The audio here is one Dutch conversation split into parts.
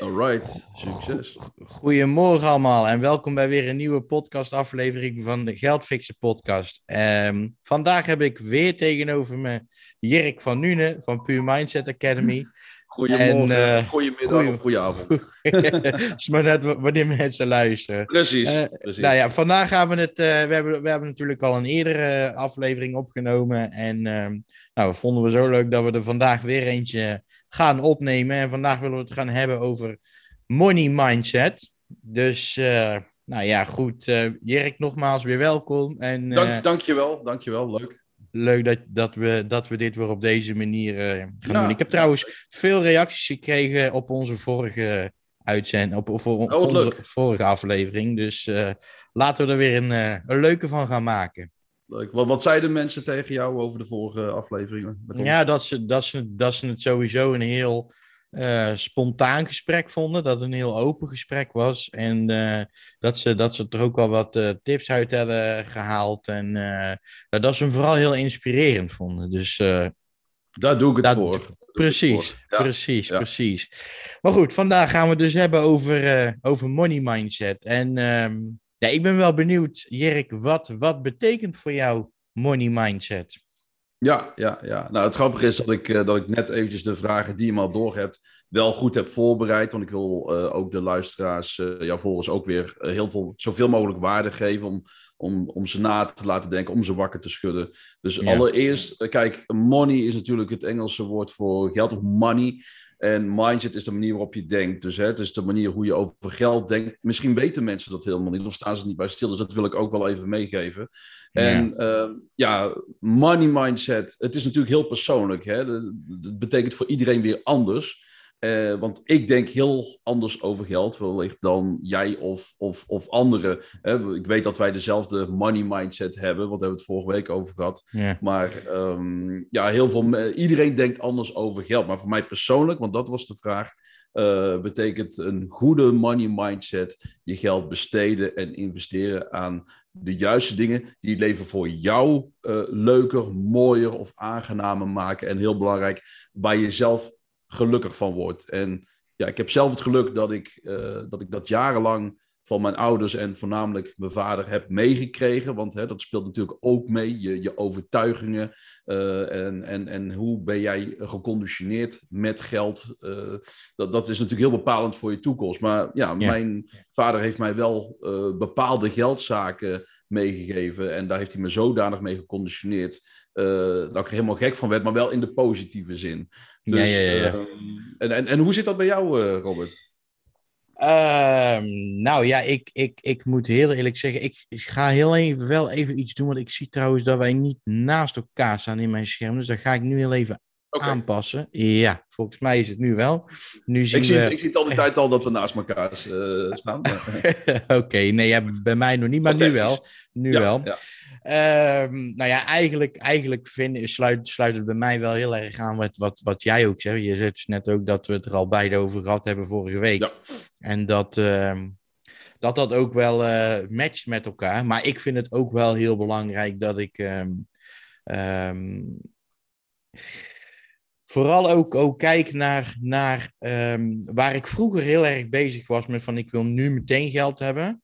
Alright, succes. Goedemorgen allemaal en welkom bij weer een nieuwe podcastaflevering van de Geldfixen podcast. Ehm, vandaag heb ik weer tegenover me Jirk van Nune van Pure Mindset Academy. Goedemorgen, en, uh, goedemiddag goeie... of goedenavond. is maar net wanneer mensen luisteren. Precies, uh, precies. Nou ja, vandaag gaan we het... Uh, we, hebben, we hebben natuurlijk al een eerdere aflevering opgenomen. En ehm, nou, we vonden we zo leuk dat we er vandaag weer eentje gaan opnemen. En vandaag willen we het gaan hebben over money mindset. Dus, uh, nou ja, goed. Uh, Jerk, nogmaals weer welkom. En, uh, Dank, dankjewel, dankjewel. Leuk. Leuk dat, dat, we, dat we dit weer op deze manier gaan doen. Ik heb trouwens veel reacties gekregen op onze vorige uitzending, op, op, op oh, onze vorige aflevering. Dus laten we er weer een, een leuke van gaan maken. Leuk. Wat, wat zeiden mensen tegen jou over de vorige afleveringen? Met ons? Ja, dat ze, dat, ze, dat ze het sowieso een heel uh, spontaan gesprek vonden. Dat het een heel open gesprek was. En uh, dat, ze, dat ze er ook wel wat uh, tips uit hebben gehaald. En dat ze hem vooral heel inspirerend vonden. Dus daar doe ik het dat, voor. Precies, voor. Ja. precies, ja. precies. Maar goed, vandaag gaan we het dus hebben over, over money mindset. En um, ja, ik ben wel benieuwd, Jerk, wat, wat betekent voor jou money mindset? Ja, ja, ja. Nou, het grappige is dat ik, uh, dat ik net eventjes de vragen die je maar door hebt, wel goed heb voorbereid. Want ik wil uh, ook de luisteraars, uh, jouw volgers, ook weer heel veel, zoveel mogelijk waarde geven om, om, om ze na te laten denken, om ze wakker te schudden. Dus ja. allereerst, kijk, money is natuurlijk het Engelse woord voor geld of money. En mindset is de manier waarop je denkt. Dus hè, het is de manier hoe je over geld denkt. Misschien weten mensen dat helemaal niet, of staan ze niet bij stil. Dus dat wil ik ook wel even meegeven. Ja. En uh, ja, money mindset, het is natuurlijk heel persoonlijk. Hè? Dat betekent voor iedereen weer anders. Uh, want ik denk heel anders over geld, wellicht dan jij of, of, of anderen. Uh, ik weet dat wij dezelfde money mindset hebben, want we hebben het vorige week over gehad. Yeah. Maar um, ja, heel veel, iedereen denkt anders over geld. Maar voor mij persoonlijk, want dat was de vraag, uh, betekent een goede money mindset je geld besteden en investeren aan de juiste dingen die het leven voor jou leuker, mooier of aangenamer maken. En heel belangrijk, waar je zelf gelukkig van wordt. En ja, ik heb zelf het geluk dat ik, uh, dat, ik dat jarenlang van mijn ouders en voornamelijk mijn vader heb meegekregen. Want hè, dat speelt natuurlijk ook mee, je, je overtuigingen. Uh, en, en, en hoe ben jij geconditioneerd met geld? Uh, dat, dat is natuurlijk heel bepalend voor je toekomst. Maar ja, ja. mijn vader heeft mij wel bepaalde geldzaken meegegeven. En daar heeft hij me zodanig mee geconditioneerd. Dat ik er helemaal gek van werd, maar wel in de positieve zin. Dus, ja, ja, ja. Uh, en, en, en hoe zit dat bij jou, uh, Robert? Uh, nou ja, ik, ik, ik moet heel eerlijk zeggen, ik, ik, ga heel even wel even iets doen. Want ik zie trouwens dat wij niet naast elkaar staan in mijn scherm. Dus dat ga ik nu heel even okay. aanpassen. Ja, volgens mij is het nu wel. Nu zien ik, zie, we... ik zie het al de tijd al dat we naast elkaar uh, staan. Oké, okay, nee, ja, bij mij nog niet, maar nu wel. Nu ja, wel. Ja. Um, nou ja, eigenlijk, eigenlijk vind, sluit, sluit het bij mij wel heel erg aan met wat, wat jij ook zegt. Je zegt net ook dat we het er al beide over gehad hebben vorige week. Ja. En dat, um, dat dat ook wel uh, matcht met elkaar. Maar ik vind het ook wel heel belangrijk dat ik. Um, vooral ook, ook kijk naar, naar waar ik vroeger heel erg bezig was met van ik wil nu meteen geld hebben.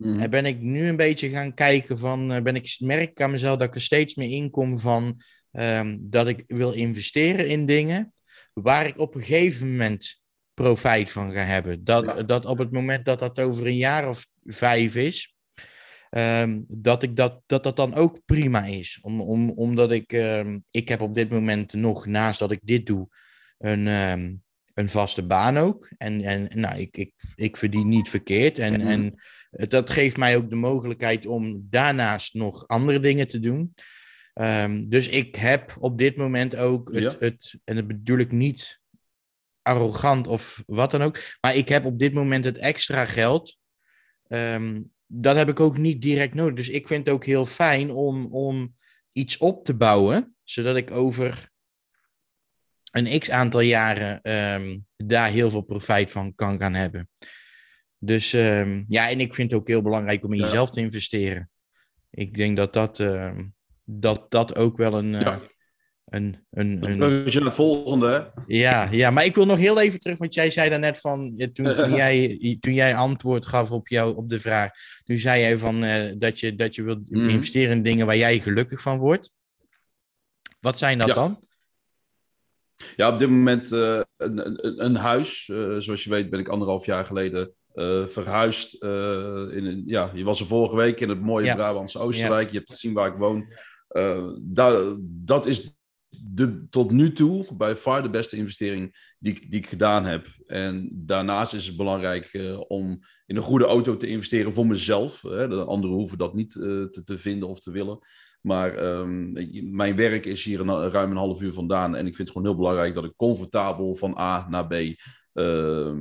Mm. En ben ik nu een beetje gaan kijken van, uh, ben ik, merk ik aan mezelf dat ik er steeds meer inkom van um, dat ik wil investeren in dingen waar ik op een gegeven moment profijt van ga hebben. Dat, ja. dat op het moment dat dat over een jaar of vijf is, um, dat, ik dat, dat dat dan ook prima is. Om, om, omdat ik, um, ik heb op dit moment nog, naast dat ik dit doe, een, um, een vaste baan ook. En, en nou, ik, ik, ik verdien niet verkeerd. En, mm. en dat geeft mij ook de mogelijkheid om daarnaast nog andere dingen te doen. Um, dus ik heb op dit moment ook het, ja. het, en dat bedoel ik niet arrogant of wat dan ook, maar ik heb op dit moment het extra geld. Um, dat heb ik ook niet direct nodig. Dus ik vind het ook heel fijn om, om iets op te bouwen, zodat ik over een x aantal jaren um, daar heel veel profijt van kan gaan hebben. Dus um, ja, en ik vind het ook heel belangrijk om in ja. jezelf te investeren. Ik denk dat dat, uh, dat, dat ook wel een, ja. een, een, een... naar het volgende. Ja, ja, maar ik wil nog heel even terug, want jij zei daarnet van, toen, toen, jij, toen jij antwoord gaf op, jou, op de vraag, toen zei jij van uh, dat, je, dat je wilt mhm. investeren in dingen waar jij gelukkig van wordt. Wat zijn dat dan? Ja, op dit moment uh, een, een, een, huis. Zoals je weet ben ik anderhalf jaar geleden verhuisd. in ja, je was er vorige week in het mooie ja. Brabantse Oostenrijk. Je hebt gezien waar ik woon. dat, dat is de, tot nu toe bij far de beste investering die, die ik gedaan heb. En daarnaast is het belangrijk uh, om in een goede auto te investeren voor mezelf. Hè. De anderen hoeven dat niet uh, te, te, vinden of te willen. Maar um, mijn werk is hier een, ruim een half uur vandaan. En ik vind het gewoon heel belangrijk dat ik comfortabel van A naar B uh,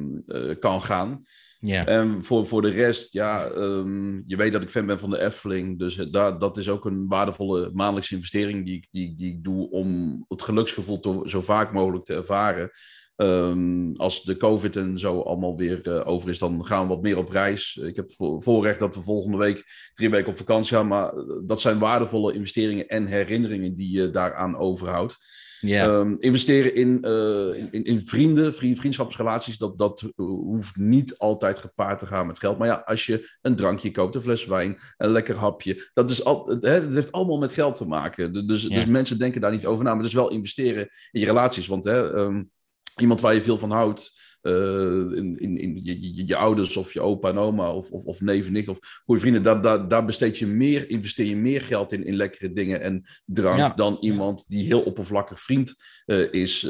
kan gaan. Ja. En voor, voor de rest, ja, um, je weet dat ik fan ben van de Efteling. Dus daar, dat is ook een waardevolle maandelijkse investering die ik, die, die ik doe om het geluksgevoel zo vaak mogelijk te ervaren. Um, als de COVID en zo allemaal weer uh, over is, dan gaan we wat meer op reis. Ik heb voor, voorrecht dat we volgende week drie weken op vakantie gaan. Maar dat zijn waardevolle investeringen en herinneringen die je daaraan overhoudt. Yeah. Um, investeren in, uh, in, in, vrienden, vriend, vriendschapsrelaties, dat, dat hoeft niet altijd gepaard te gaan met geld. Maar ja, als je een drankje koopt, een fles wijn, een lekker hapje, dat, is al, het, het heeft allemaal met geld te maken. Dus, dus mensen denken daar niet over na, maar het is wel investeren in je relaties. Want hè, um, iemand waar je veel van houdt, in, in, in je, je, ouders of je opa en oma of, of, of neef en nicht of goede vrienden, daar, daar, daar besteed je meer, investeer je meer geld in, in lekkere dingen en drank dan iemand die heel oppervlakkig vriend uh, is.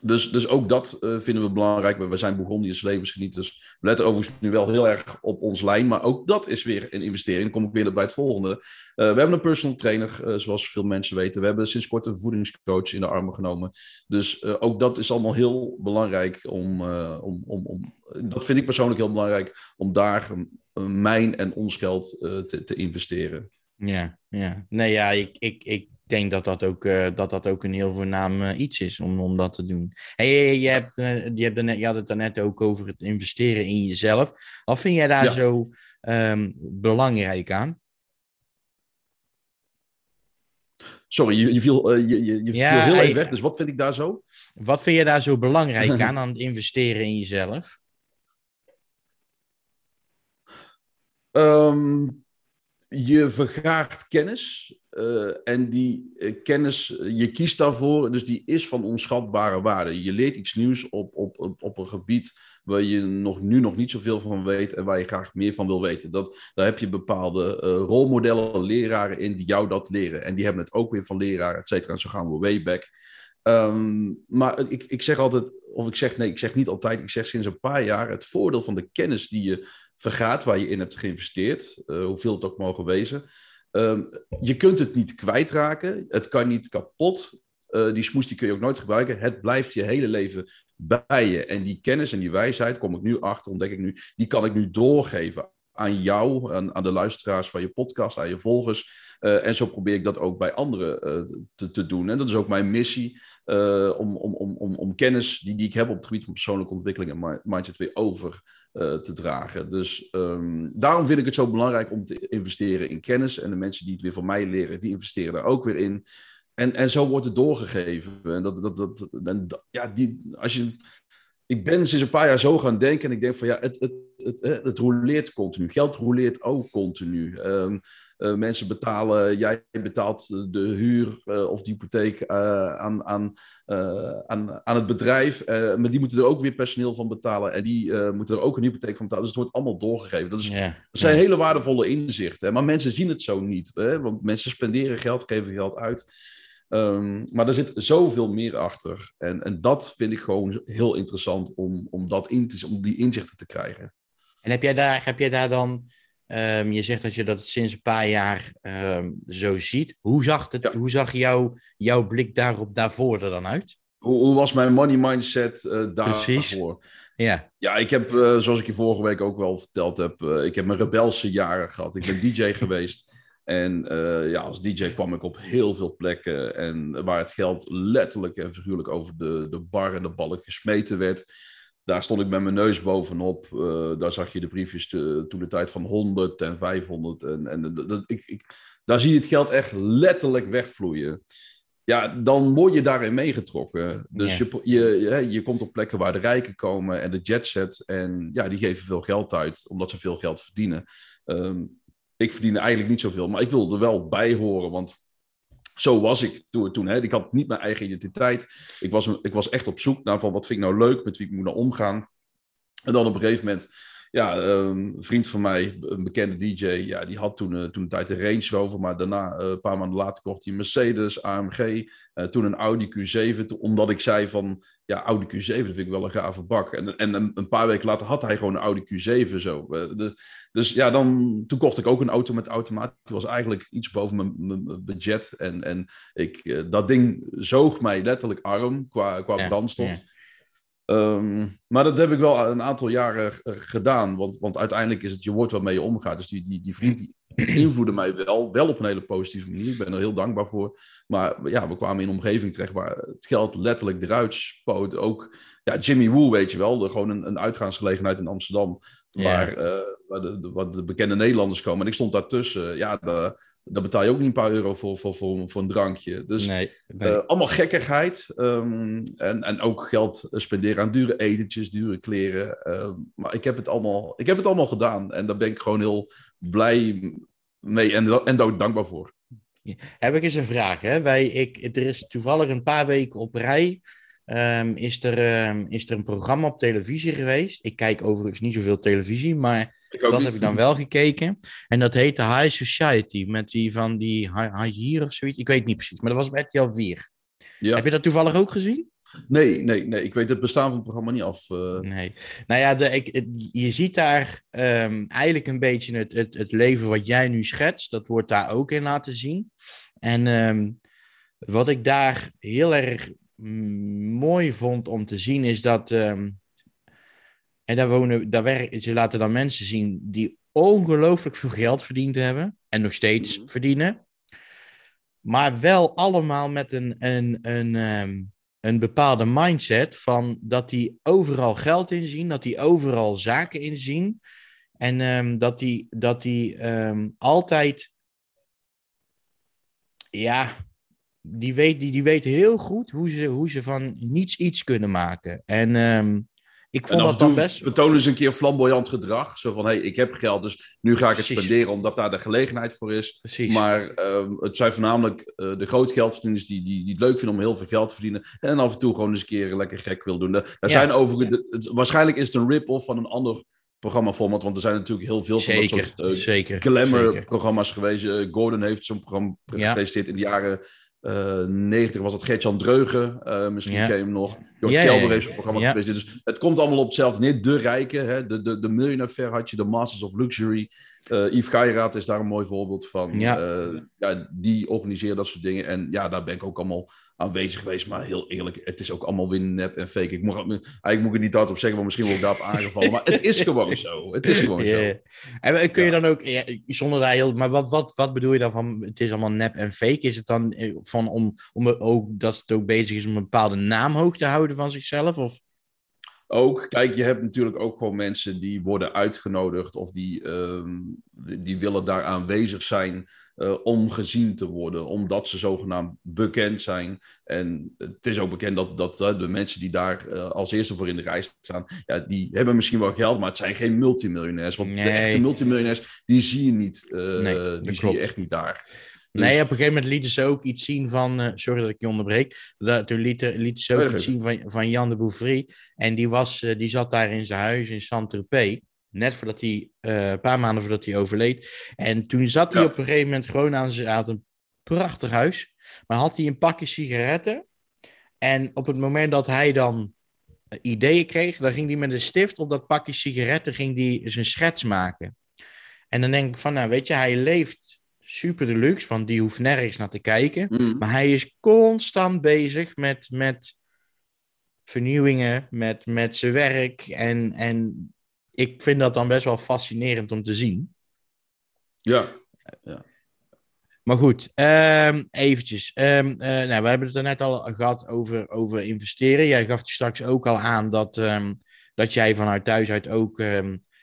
Dus, dus ook dat uh, vinden we belangrijk. We zijn Burgondiërs levensgenieters. We letten overigens nu wel heel erg op ons lijn. Maar ook dat is weer een investering. Dan kom ik weer bij het volgende. Uh, we hebben een personal trainer, uh, zoals veel mensen weten. We hebben sinds kort een voedingscoach in de armen genomen. Dus ook dat is allemaal heel belangrijk om, om, om, om... Dat vind ik persoonlijk heel belangrijk. Om daar mijn en ons geld te, te investeren. Ja, ja. Nee, ja, ik, ik, ik denk dat dat ook, uh, dat dat ook een heel voornaam uh, iets is om, om dat te doen. Hey, je, hebt, uh, je, hebt net, je had het net ook over het investeren in jezelf. Wat vind jij daar ja. zo um, belangrijk aan? Sorry, je, je viel, je, je, je ja, viel heel even weg, dus wat vind ik daar zo? Wat vind je daar zo belangrijk aan, aan het investeren in jezelf? Um, je vergaart kennis. Uh, en die uh, kennis, je kiest daarvoor, dus die is van onschatbare waarde. Je leert iets nieuws op, op, op, op een gebied waar je nog, nu nog niet zoveel van weet en waar je graag meer van wil weten. Dat, daar heb je bepaalde uh, rolmodellen, leraren in die jou dat leren. En die hebben het ook weer van leraren, et cetera. En zo gaan we way back. Um, maar ik, ik zeg altijd, of ik zeg nee, ik zeg niet altijd, ik zeg sinds een paar jaar, het voordeel van de kennis die je vergaat, waar je in hebt geïnvesteerd, uh, hoeveel het ook mogen wezen. Um, je kunt het niet kwijtraken, het kan niet kapot. Uh, die smoes die kun je ook nooit gebruiken. Het blijft je hele leven bij je. En die kennis en die wijsheid, kom ik nu achter, ontdek ik nu, die kan ik nu doorgeven aan jou, aan, aan de luisteraars van je podcast, aan je volgers. Uh, en zo probeer ik dat ook bij anderen te, te, doen. En dat is ook mijn missie, om, om, om, om kennis die, die ik heb op het gebied van persoonlijke ontwikkeling en mindset weer over te dragen. Dus um, daarom vind ik het zo belangrijk om te investeren in kennis. En de mensen die het weer van mij leren, die investeren daar ook weer in. En, en zo wordt het doorgegeven. En dat, dat, dat, en ja, die, als je, ik ben sinds een paar jaar zo gaan denken en ik denk van ja, het, het, het, het, het continu. Geld rouleert ook continu. Um, uh, mensen betalen, jij betaalt de huur uh, of de hypotheek uh, aan, aan, aan, aan het bedrijf. maar die moeten er ook weer personeel van betalen. En die moeten er ook een hypotheek van betalen. Dus het wordt allemaal doorgegeven. Dat, is, yeah. dat zijn yeah. hele waardevolle inzichten. Maar mensen zien het zo niet. Hè? Want mensen spenderen geld, geven geld uit. Um, maar er zit zoveel meer achter. En, en dat vind ik gewoon heel interessant om, om, dat in te, om die inzichten te krijgen. En heb jij daar, heb jij daar dan Um, je zegt dat je dat sinds een paar jaar um, zo ziet. Hoe zag, het, ja. hoe zag jou, jouw blik daarop daarvoor er dan uit? Hoe, hoe was mijn money mindset uh, daarvoor? Precies. Ja. ja, ik heb, uh, zoals ik je vorige week ook wel verteld heb, uh, ik heb mijn rebelse jaren gehad. Ik ben DJ geweest. En ja, als DJ kwam ik op heel veel plekken. En waar het geld letterlijk en figuurlijk over de, de bar en de balk gesmeten werd. Daar stond ik met mijn neus bovenop. Uh, daar zag je de briefjes te, toen de tijd van 100 en 500. En, en dat, ik, ik, daar zie je het geld echt letterlijk wegvloeien. ja, dan word je daarin meegetrokken. Dus je, je, je, je komt op plekken waar de rijken komen en de jetset. En ja, die geven veel geld uit, omdat ze veel geld verdienen. Ehm, ik verdiende eigenlijk niet zoveel, maar ik wilde er wel bij horen. Want zo was ik toen. toen hè. Ik had niet mijn eigen identiteit. Ik was, ik was echt op zoek naar van wat vind ik nou leuk, met wie ik moet naar omgaan. En dan op een gegeven moment ja, ehm, een vriend van mij, een bekende DJ, ja, die had toen, uh, toen een tijd een Range Rover, maar daarna, uh, een paar maanden later, kocht hij een Mercedes, AMG, uh, toen een Audi Q7, omdat ik zei van, ja, Audi Q7, dat vind ik wel een gave bak. En, en een, een paar weken later had hij gewoon een Audi Q7 zo. De, dus ja, dan, toen kocht ik ook een auto met automaat. Die was eigenlijk iets boven mijn, mijn budget. En, en ik, dat ding zoog mij letterlijk arm qua, qua ja, brandstof. Ja. Ehm, maar dat heb ik wel een aantal jaren gedaan. Want, want uiteindelijk is het je woord waarmee je omgaat. Dus die, die, die vriend die invloedde mij wel, wel op een hele positieve manier. Ik ben er heel dankbaar voor. Maar ja, we kwamen in een omgeving terecht waar het geld letterlijk eruit spoot. Ook ja, Jimmy Woo, weet je wel. De, gewoon een, een uitgaansgelegenheid in Amsterdam. Waar, uh, waar, de, waar, de, bekende Nederlanders komen. En ik stond daartussen. Ja, de, daar betaal je ook niet een paar euro voor, voor, voor, voor een drankje. Dus nee, Uh, allemaal gekkigheid. Um, en, en ook geld spenderen aan dure etentjes, dure kleren. Uh, maar ik heb, het allemaal, ik heb het allemaal gedaan. En daar ben ik gewoon heel blij mee en, en ook dankbaar voor. Heb ik eens een vraag. Hè? Wij, ik, er is toevallig een paar weken op rij Um, is, er, um, is er een programma op televisie geweest. Ik kijk overigens niet zoveel televisie, maar dat heb ik dan wel gekeken. En dat heette High Society, met die van die High Hier of zoiets. Ik weet niet precies, maar dat was met RTL 4. Ja. Heb je dat toevallig ook gezien? Nee, nee, nee. Ik weet het bestaan van het programma niet af. Uh... Nee. Nou ja, de, ik, je ziet daar um, eigenlijk een beetje het, het, het leven wat jij nu schetst. Dat wordt daar ook in laten zien. En wat ik daar heel erg mooi vond om te zien is dat. Um, en daar wonen, daar werken, ze laten dan mensen zien die ongelooflijk veel geld verdiend hebben. En nog steeds mhm. verdienen. Maar wel allemaal met een, een, een, um, een bepaalde mindset van dat die overal geld inzien, dat die overal zaken inzien. En um, dat die, dat die um, altijd ja, die, weet, die, die weet heel goed hoe ze, hoe ze van niets iets kunnen maken. En um, ik vond dat dan best... vertonen ze een keer flamboyant gedrag. Zo van, hé, hey, ik heb geld, dus nu ga ik het spenderen omdat daar de gelegenheid voor is. Precies. Maar um, het zijn voornamelijk uh, de groot geldverdieners die, die, die het leuk vinden om heel veel geld te verdienen. En af en toe gewoon eens een keer lekker gek wil doen. Ja. zijn over, waarschijnlijk is het een rip-off van een ander programmaformat. Want er zijn natuurlijk heel veel zeker, van dat soort uh, zeker, glamour-programma's geweest. Uh, Gordon heeft zo'n programma ja. gepresenteerd in de jaren uh, 90 was het Gertjan Dreugen, uh, misschien ja. ken je hem nog. Jort ja, Kelder heeft zo'n programma ja. geweest. Dus het komt allemaal op hetzelfde neer. De rijken, hè? de, de, de Millionaire had je, de Masters of Luxury. Uh, Yves Geiraat is daar een mooi voorbeeld van. Ja. Uh, ja, die organiseren dat soort dingen. En ja, daar ben ik ook allemaal aanwezig geweest. Maar heel eerlijk, het is ook allemaal weer nep en fake. Ik moet, eigenlijk moet ik het niet hardop zeggen, want misschien word ik daarop aangevallen. maar het is gewoon zo. Het is gewoon yeah. zo. En kun je dan ook, ja, zonder daar heel... Maar wat, wat, wat bedoel je dan van, het is allemaal nep en fake? Is het dan eh, van om, om ook, dat het ook bezig is om een bepaalde naam hoog te houden van zichzelf? Of ook. Kijk, je hebt natuurlijk ook gewoon mensen die worden uitgenodigd of die, um, die willen daar aanwezig zijn uh, om gezien te worden, omdat ze zogenaamd bekend zijn. En het is ook bekend dat, dat uh, de mensen die daar uh, als eerste voor in de rij staan, ja, die hebben misschien wel geld, maar het zijn geen multimiljonairs. Want nee. de echte multimiljonairs, die zie je niet, nee, die zie je echt niet daar. Nee, op een gegeven moment lieten ze ook iets zien van. Uh, sorry dat ik je onderbreek. Dat, toen lieten, lieten ze ook iets zien van, van Jan de Bouvry. En die, was, uh, die zat daar in zijn huis in Saint-Tropez. Net voordat hij, uh, een paar maanden voordat hij overleed. En toen zat hij ja. op een gegeven moment gewoon aan zijn. Hij had een prachtig huis. Maar had hij een pakje sigaretten. En op het moment dat hij dan ideeën kreeg, dan ging hij met een stift op dat pakje sigaretten ging die zijn schets maken. En dan denk ik van, nou weet je, hij leeft super deluxe, want die hoeft nergens naar te kijken. Mm. Maar hij is constant bezig met, met vernieuwingen, met, met zijn werk. En, en ik vind dat dan best wel fascinerend om te zien. Ja. ja. Maar goed, um, eventjes. Um, uh, nou, we hebben het er net al gehad over, over investeren. Jij gaf je straks ook al aan dat, um, dat jij vanuit thuis uit ook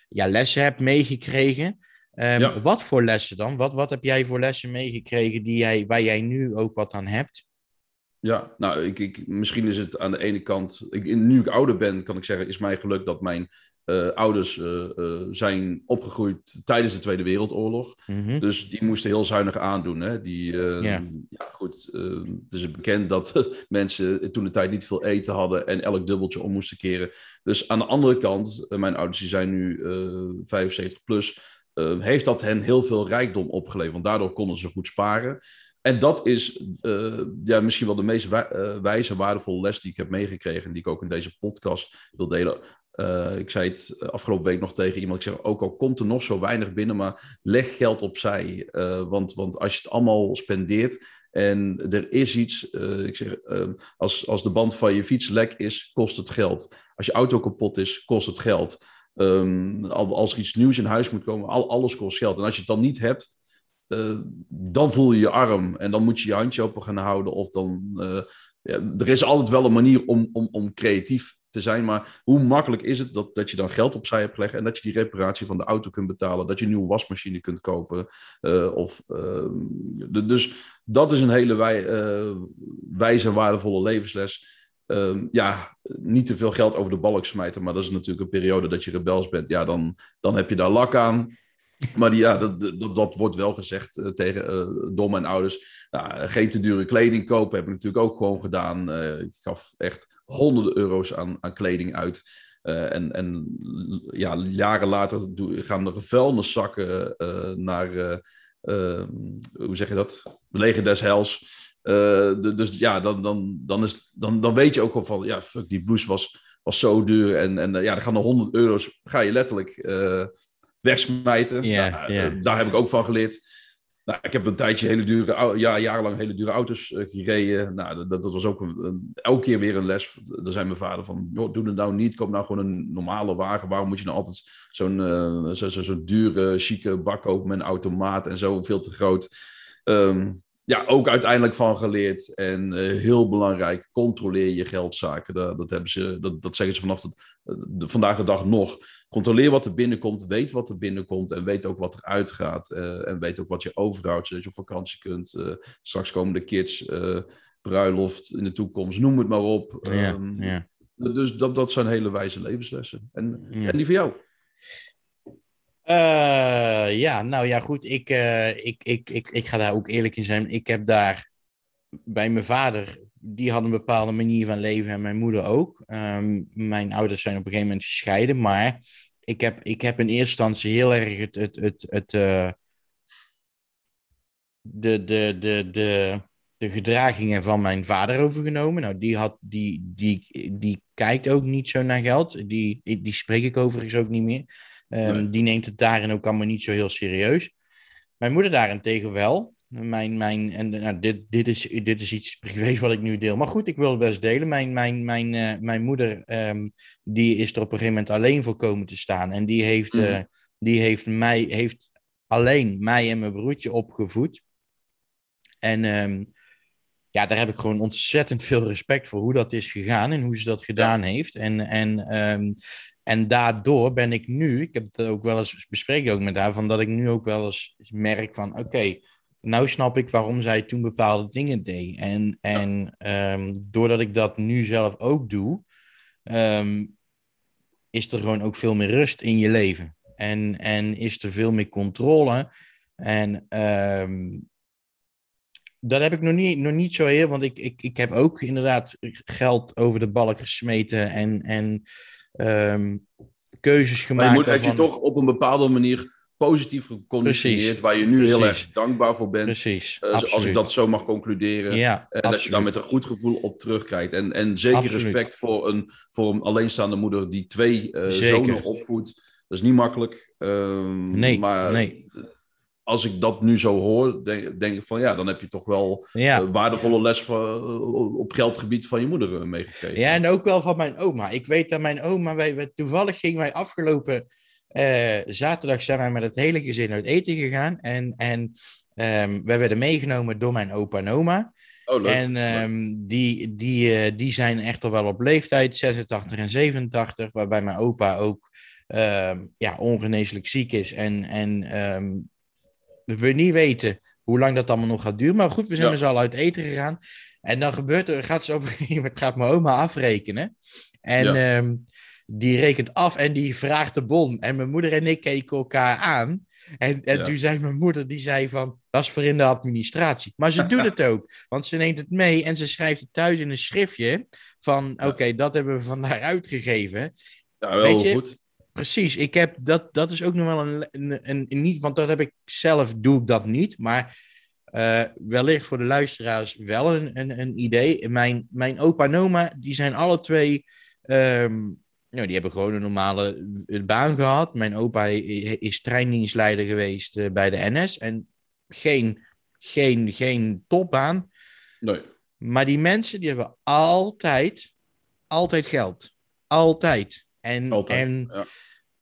ja, lessen hebt meegekregen. Um, ja. Wat voor lessen dan? Wat, wat heb jij voor lessen meegekregen die jij, waar jij nu ook wat aan hebt? Ja, nou, ik, ik, misschien is het aan de ene kant. Ik, nu ik ouder ben, kan ik zeggen, is mij geluk dat mijn uh, ouders uh, zijn opgegroeid tijdens de Tweede Wereldoorlog. Mhm. Dus die moesten heel zuinig aandoen. Hè? Die, Ja. ja, goed. het is bekend dat mensen toen de tijd niet veel eten hadden en elk dubbeltje om moesten keren. Dus aan de andere kant, mijn ouders die zijn nu 75 plus, heeft dat hen heel veel rijkdom opgeleverd. Want daardoor konden ze goed sparen. En dat is ja, misschien wel de meest wijze, waardevolle les die ik heb meegekregen. En die ik ook in deze podcast wil delen. Uh, ik zei het afgelopen week nog tegen iemand. Ik zeg, ook al komt er nog zo weinig binnen, maar leg geld opzij. Uh, want, want als je het allemaal spendeert en er is iets. Ik zeg, als, als de band van je fiets lek is, kost het geld. Als je auto kapot is, kost het geld. Um, als er iets nieuws in huis moet komen, al, alles kost geld. En als je het dan niet hebt, dan voel je je arm. En dan moet je je handje open gaan houden. Of dan. Ja, er is altijd wel een manier om, om, om creatief te zijn. Maar hoe makkelijk is het dat, dat je dan geld opzij hebt gelegd en dat je die reparatie van de auto kunt betalen, dat je een nieuwe wasmachine kunt kopen. Uh, of, de, dus dat is een hele wij, wijze en waardevolle levensles. Ehm, ja, niet te veel geld over de balk smijten, maar dat is natuurlijk een periode dat je rebels bent. Ja, dan, dan heb je daar lak aan. Maar die, ja, dat, dat, dat, wordt wel gezegd uh, tegen, uh, door mijn ouders. Nou, geen te dure kleding kopen heb ik natuurlijk ook gewoon gedaan. Uh, ik gaf echt honderden euro's aan, aan kleding uit. en, en ja, jaren later gaan er vuilniszakken naar, hoe zeg je dat? Leger des Hels. De, dus ja, dan, dan, dan, is, dan, dan weet je ook al van, ja, fuck, die blouse was, was zo duur. En, en ja, dan gaan er 100 euro's, ga je letterlijk wegsmijten. Ja, nou. Daar heb ik ook van geleerd. Nou, ik heb een tijdje hele dure, ja, jarenlang hele dure auto's uh, gereden. Nou, dat, dat was ook een, een, elke keer weer een les. Daar zei mijn vader van, joh, doe het nou niet. Koop nou gewoon een normale wagen. Waarom moet je nou altijd zo'n uh, zo, zo, zo dure, chique bak kopen met een automaat en zo, veel te groot. Um, ja, ook uiteindelijk van geleerd. En uh, heel belangrijk, controleer je geldzaken. Dat, dat, hebben ze, dat, dat zeggen ze vanaf de, de, vandaag de dag nog. Controleer wat er binnenkomt, weet wat er binnenkomt en weet ook wat er uitgaat. Uh, en weet ook wat je overhoudt, zodat je op vakantie kunt. Uh, straks komen de kids, bruiloft in de toekomst, noem het maar op. Ja, ja. Dus dat, dat zijn hele wijze levenslessen. En, Ja. en die voor jou? Eh, ja, nou ja, goed. Ik, eh, ik, ik, ik, ik ga daar ook eerlijk in zijn. Ik heb daar bij mijn vader, die had een bepaalde manier van leven en mijn moeder ook. Ehm, mijn ouders zijn op een gegeven moment gescheiden, maar ik heb, ik heb in eerste instantie heel erg het, het, het, het, eh, de, de, de, de, de gedragingen van mijn vader overgenomen. Nou, die, had, die, die, die kijkt ook niet zo naar geld. Die, die spreek ik overigens ook niet meer. Um, Nee. Die neemt het daarin ook allemaal niet zo heel serieus. Mijn moeder daarentegen wel. Mijn, mijn, en nou, dit, dit, is, dit is iets privés wat ik nu deel. Maar goed, ik wil het best delen. Mijn, mijn, mijn, uh, mijn moeder um, die is er op een gegeven moment alleen voor komen te staan. En die heeft, mm. uh, die heeft, mij, heeft alleen mij en mijn broertje opgevoed. En um, ja, daar heb ik gewoon ontzettend veel respect voor hoe dat is gegaan en hoe ze dat gedaan heeft. En, en um, en daardoor ben ik nu, ik heb het ook wel eens bespreken ook met haar, van dat ik nu ook wel eens merk van, oké, okay, nou snap ik waarom zij toen bepaalde dingen deed. En, en ja. um, doordat ik dat nu zelf ook doe, um, is er gewoon ook veel meer rust in je leven. En, en is er veel meer controle. En um, dat heb ik nog niet, nog niet zo heel, want ik, ik, ik heb ook inderdaad geld over de balk gesmeten en... en um, keuzes gemaakt. Maar je moet je toch op een bepaalde manier positief geconditioneerd, waar je nu Precies. heel erg dankbaar voor bent. Precies, uh, als ik dat zo mag concluderen. Ja, en absoluut. dat je daar met een goed gevoel op terugkijkt. En, en zeker absoluut. respect voor een, voor een alleenstaande moeder die twee uh, zonen opvoedt. Dat is niet makkelijk. Um, nee, maar nee. Als ik dat nu zo hoor, denk, denk ik van ja, dan heb je toch wel ja. uh, waardevolle les van, uh, op geldgebied van je moeder uh, meegekregen. Ja, en ook wel van mijn oma. Ik weet dat mijn oma, wij, wij toevallig gingen wij afgelopen zaterdag zijn wij met het hele gezin uit eten gegaan. En, en um, we werden meegenomen door mijn opa en oma. Oh, leuk. En um, die, die, die zijn echter wel op leeftijd, 86 en 87, waarbij mijn opa ook um, ja, ongeneeslijk ziek is. En, en we niet weten hoe lang dat allemaal nog gaat duren. Maar goed, we zijn ja. z'n allen uit eten gegaan. En dan gebeurt er, gaat ze op een gegeven moment, gaat mijn oma afrekenen. En Ja. ehm, die rekent af en die vraagt de bon. En mijn moeder en ik keken elkaar aan. En, en Ja. toen zei mijn moeder, die zei van, dat is voor in de administratie. Maar ze doet het ook, want ze neemt het mee en ze schrijft het thuis in een schriftje van, oké, dat hebben we vandaag uitgegeven. Ja, wel Weet je, goed. Precies, ik heb dat, dat is ook nog wel een, een, niet, want dat heb ik zelf, doe ik dat niet, maar eh, wellicht voor de luisteraars wel een, een, een idee. Mijn, mijn opa en oma, die zijn alle twee, ehm, nou, die hebben gewoon een normale eh, baan gehad. Mijn opa is treindienstleider geweest eh, bij de NS en geen, geen, geen topbaan. Nee. Maar die mensen, die hebben altijd, altijd geld. Altijd. En, Altijd. en, ja.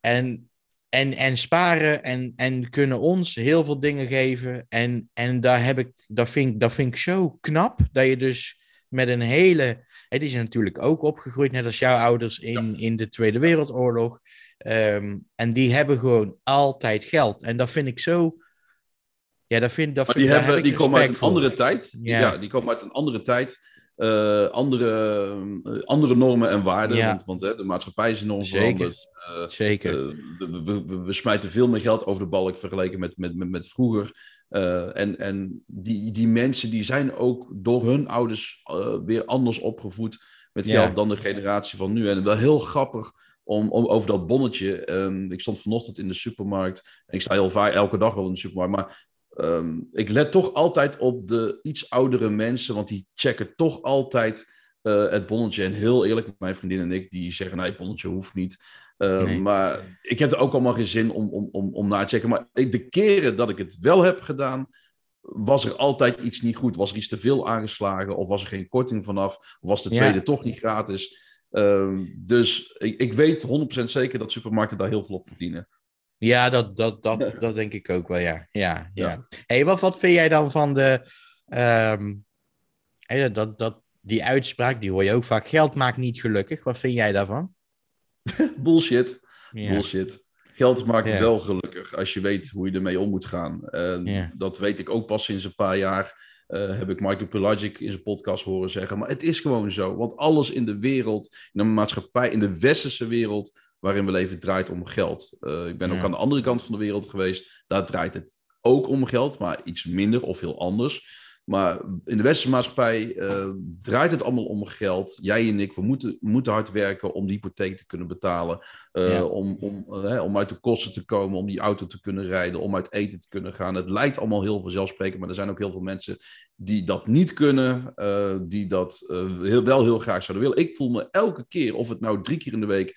En, en, en sparen en, en kunnen ons heel veel dingen geven. En, en daar heb ik, dat, vind, ik- dat vind ik zo knap. Dat je dus met een hele. Die zijn natuurlijk ook opgegroeid, net als jouw ouders in, in de Tweede Wereldoorlog. Ehm, en die hebben gewoon altijd geld. En dat vind ik zo. Ja, dat vind, dat Maar vind, die, daar hebben, heb die komen uit een andere tijd. Ja. Ja. die komen uit een andere tijd. Eh, andere, eh, andere normen en waarden. Ja. Want, want hè, de maatschappij is enorm Zeker. veranderd. Eh, Zeker. we, we, we- we smijten veel meer geld over de balk vergeleken met, met, met, met vroeger. En en die, die mensen die zijn ook door hun ouders weer anders opgevoed met Ja. geld dan de generatie van nu. En wel heel grappig om, om over dat bonnetje. Ehm, ik stond vanochtend in de supermarkt. En ik sta heel vaak elke dag wel in de supermarkt. Maar ehm, ik let toch altijd op de iets oudere mensen. Want die checken toch altijd eh, het bonnetje. En heel eerlijk, mijn vriendin en ik, die zeggen: nee, het bonnetje hoeft niet. Eh, Nee. Maar ik heb er ook allemaal geen zin om, om, om, om na te checken. Maar de keren dat ik het wel heb gedaan, was er altijd iets niet goed. Was er iets te veel aangeslagen? Of was er geen korting vanaf? Of was de Ja. tweede toch niet gratis? Ehm, dus ik, ik weet 100% zeker dat supermarkten daar heel veel op verdienen. Ja, dat, dat, dat, dat denk ik ook wel, ja. ja, ja. Ja. hey, wat, wat vind jij dan van de... ehm, hey, dat, dat, die uitspraak, die hoor je ook vaak. Geld maakt niet gelukkig. Wat vind jij daarvan? Bullshit. Ja. Bullshit. Geld maakt Ja. wel gelukkig als je weet hoe je ermee om moet gaan. Dat weet ik ook pas sinds een paar jaar. eh, heb ik Michael Pelagic in zijn podcast horen zeggen. Maar het is gewoon zo. Want alles in de wereld, in de maatschappij, in de westerse wereld waarin we leven, draait om geld. Eh, ik ben ook aan de andere kant van de wereld geweest. Daar draait het ook om geld, maar iets minder of heel anders. Maar in de westerse maatschappij eh, draait het allemaal om geld. Jij en ik, we moeten, moeten hard werken om die hypotheek te kunnen betalen. eh, Ja. om, om, eh, hè, om uit de kosten te komen, om die auto te kunnen rijden, om uit eten te kunnen gaan. Het lijkt allemaal heel vanzelfsprekend, maar er zijn ook heel veel mensen die dat niet kunnen, die dat heel, wel heel graag zouden willen. Ik voel me elke keer, of het nou drie keer in de week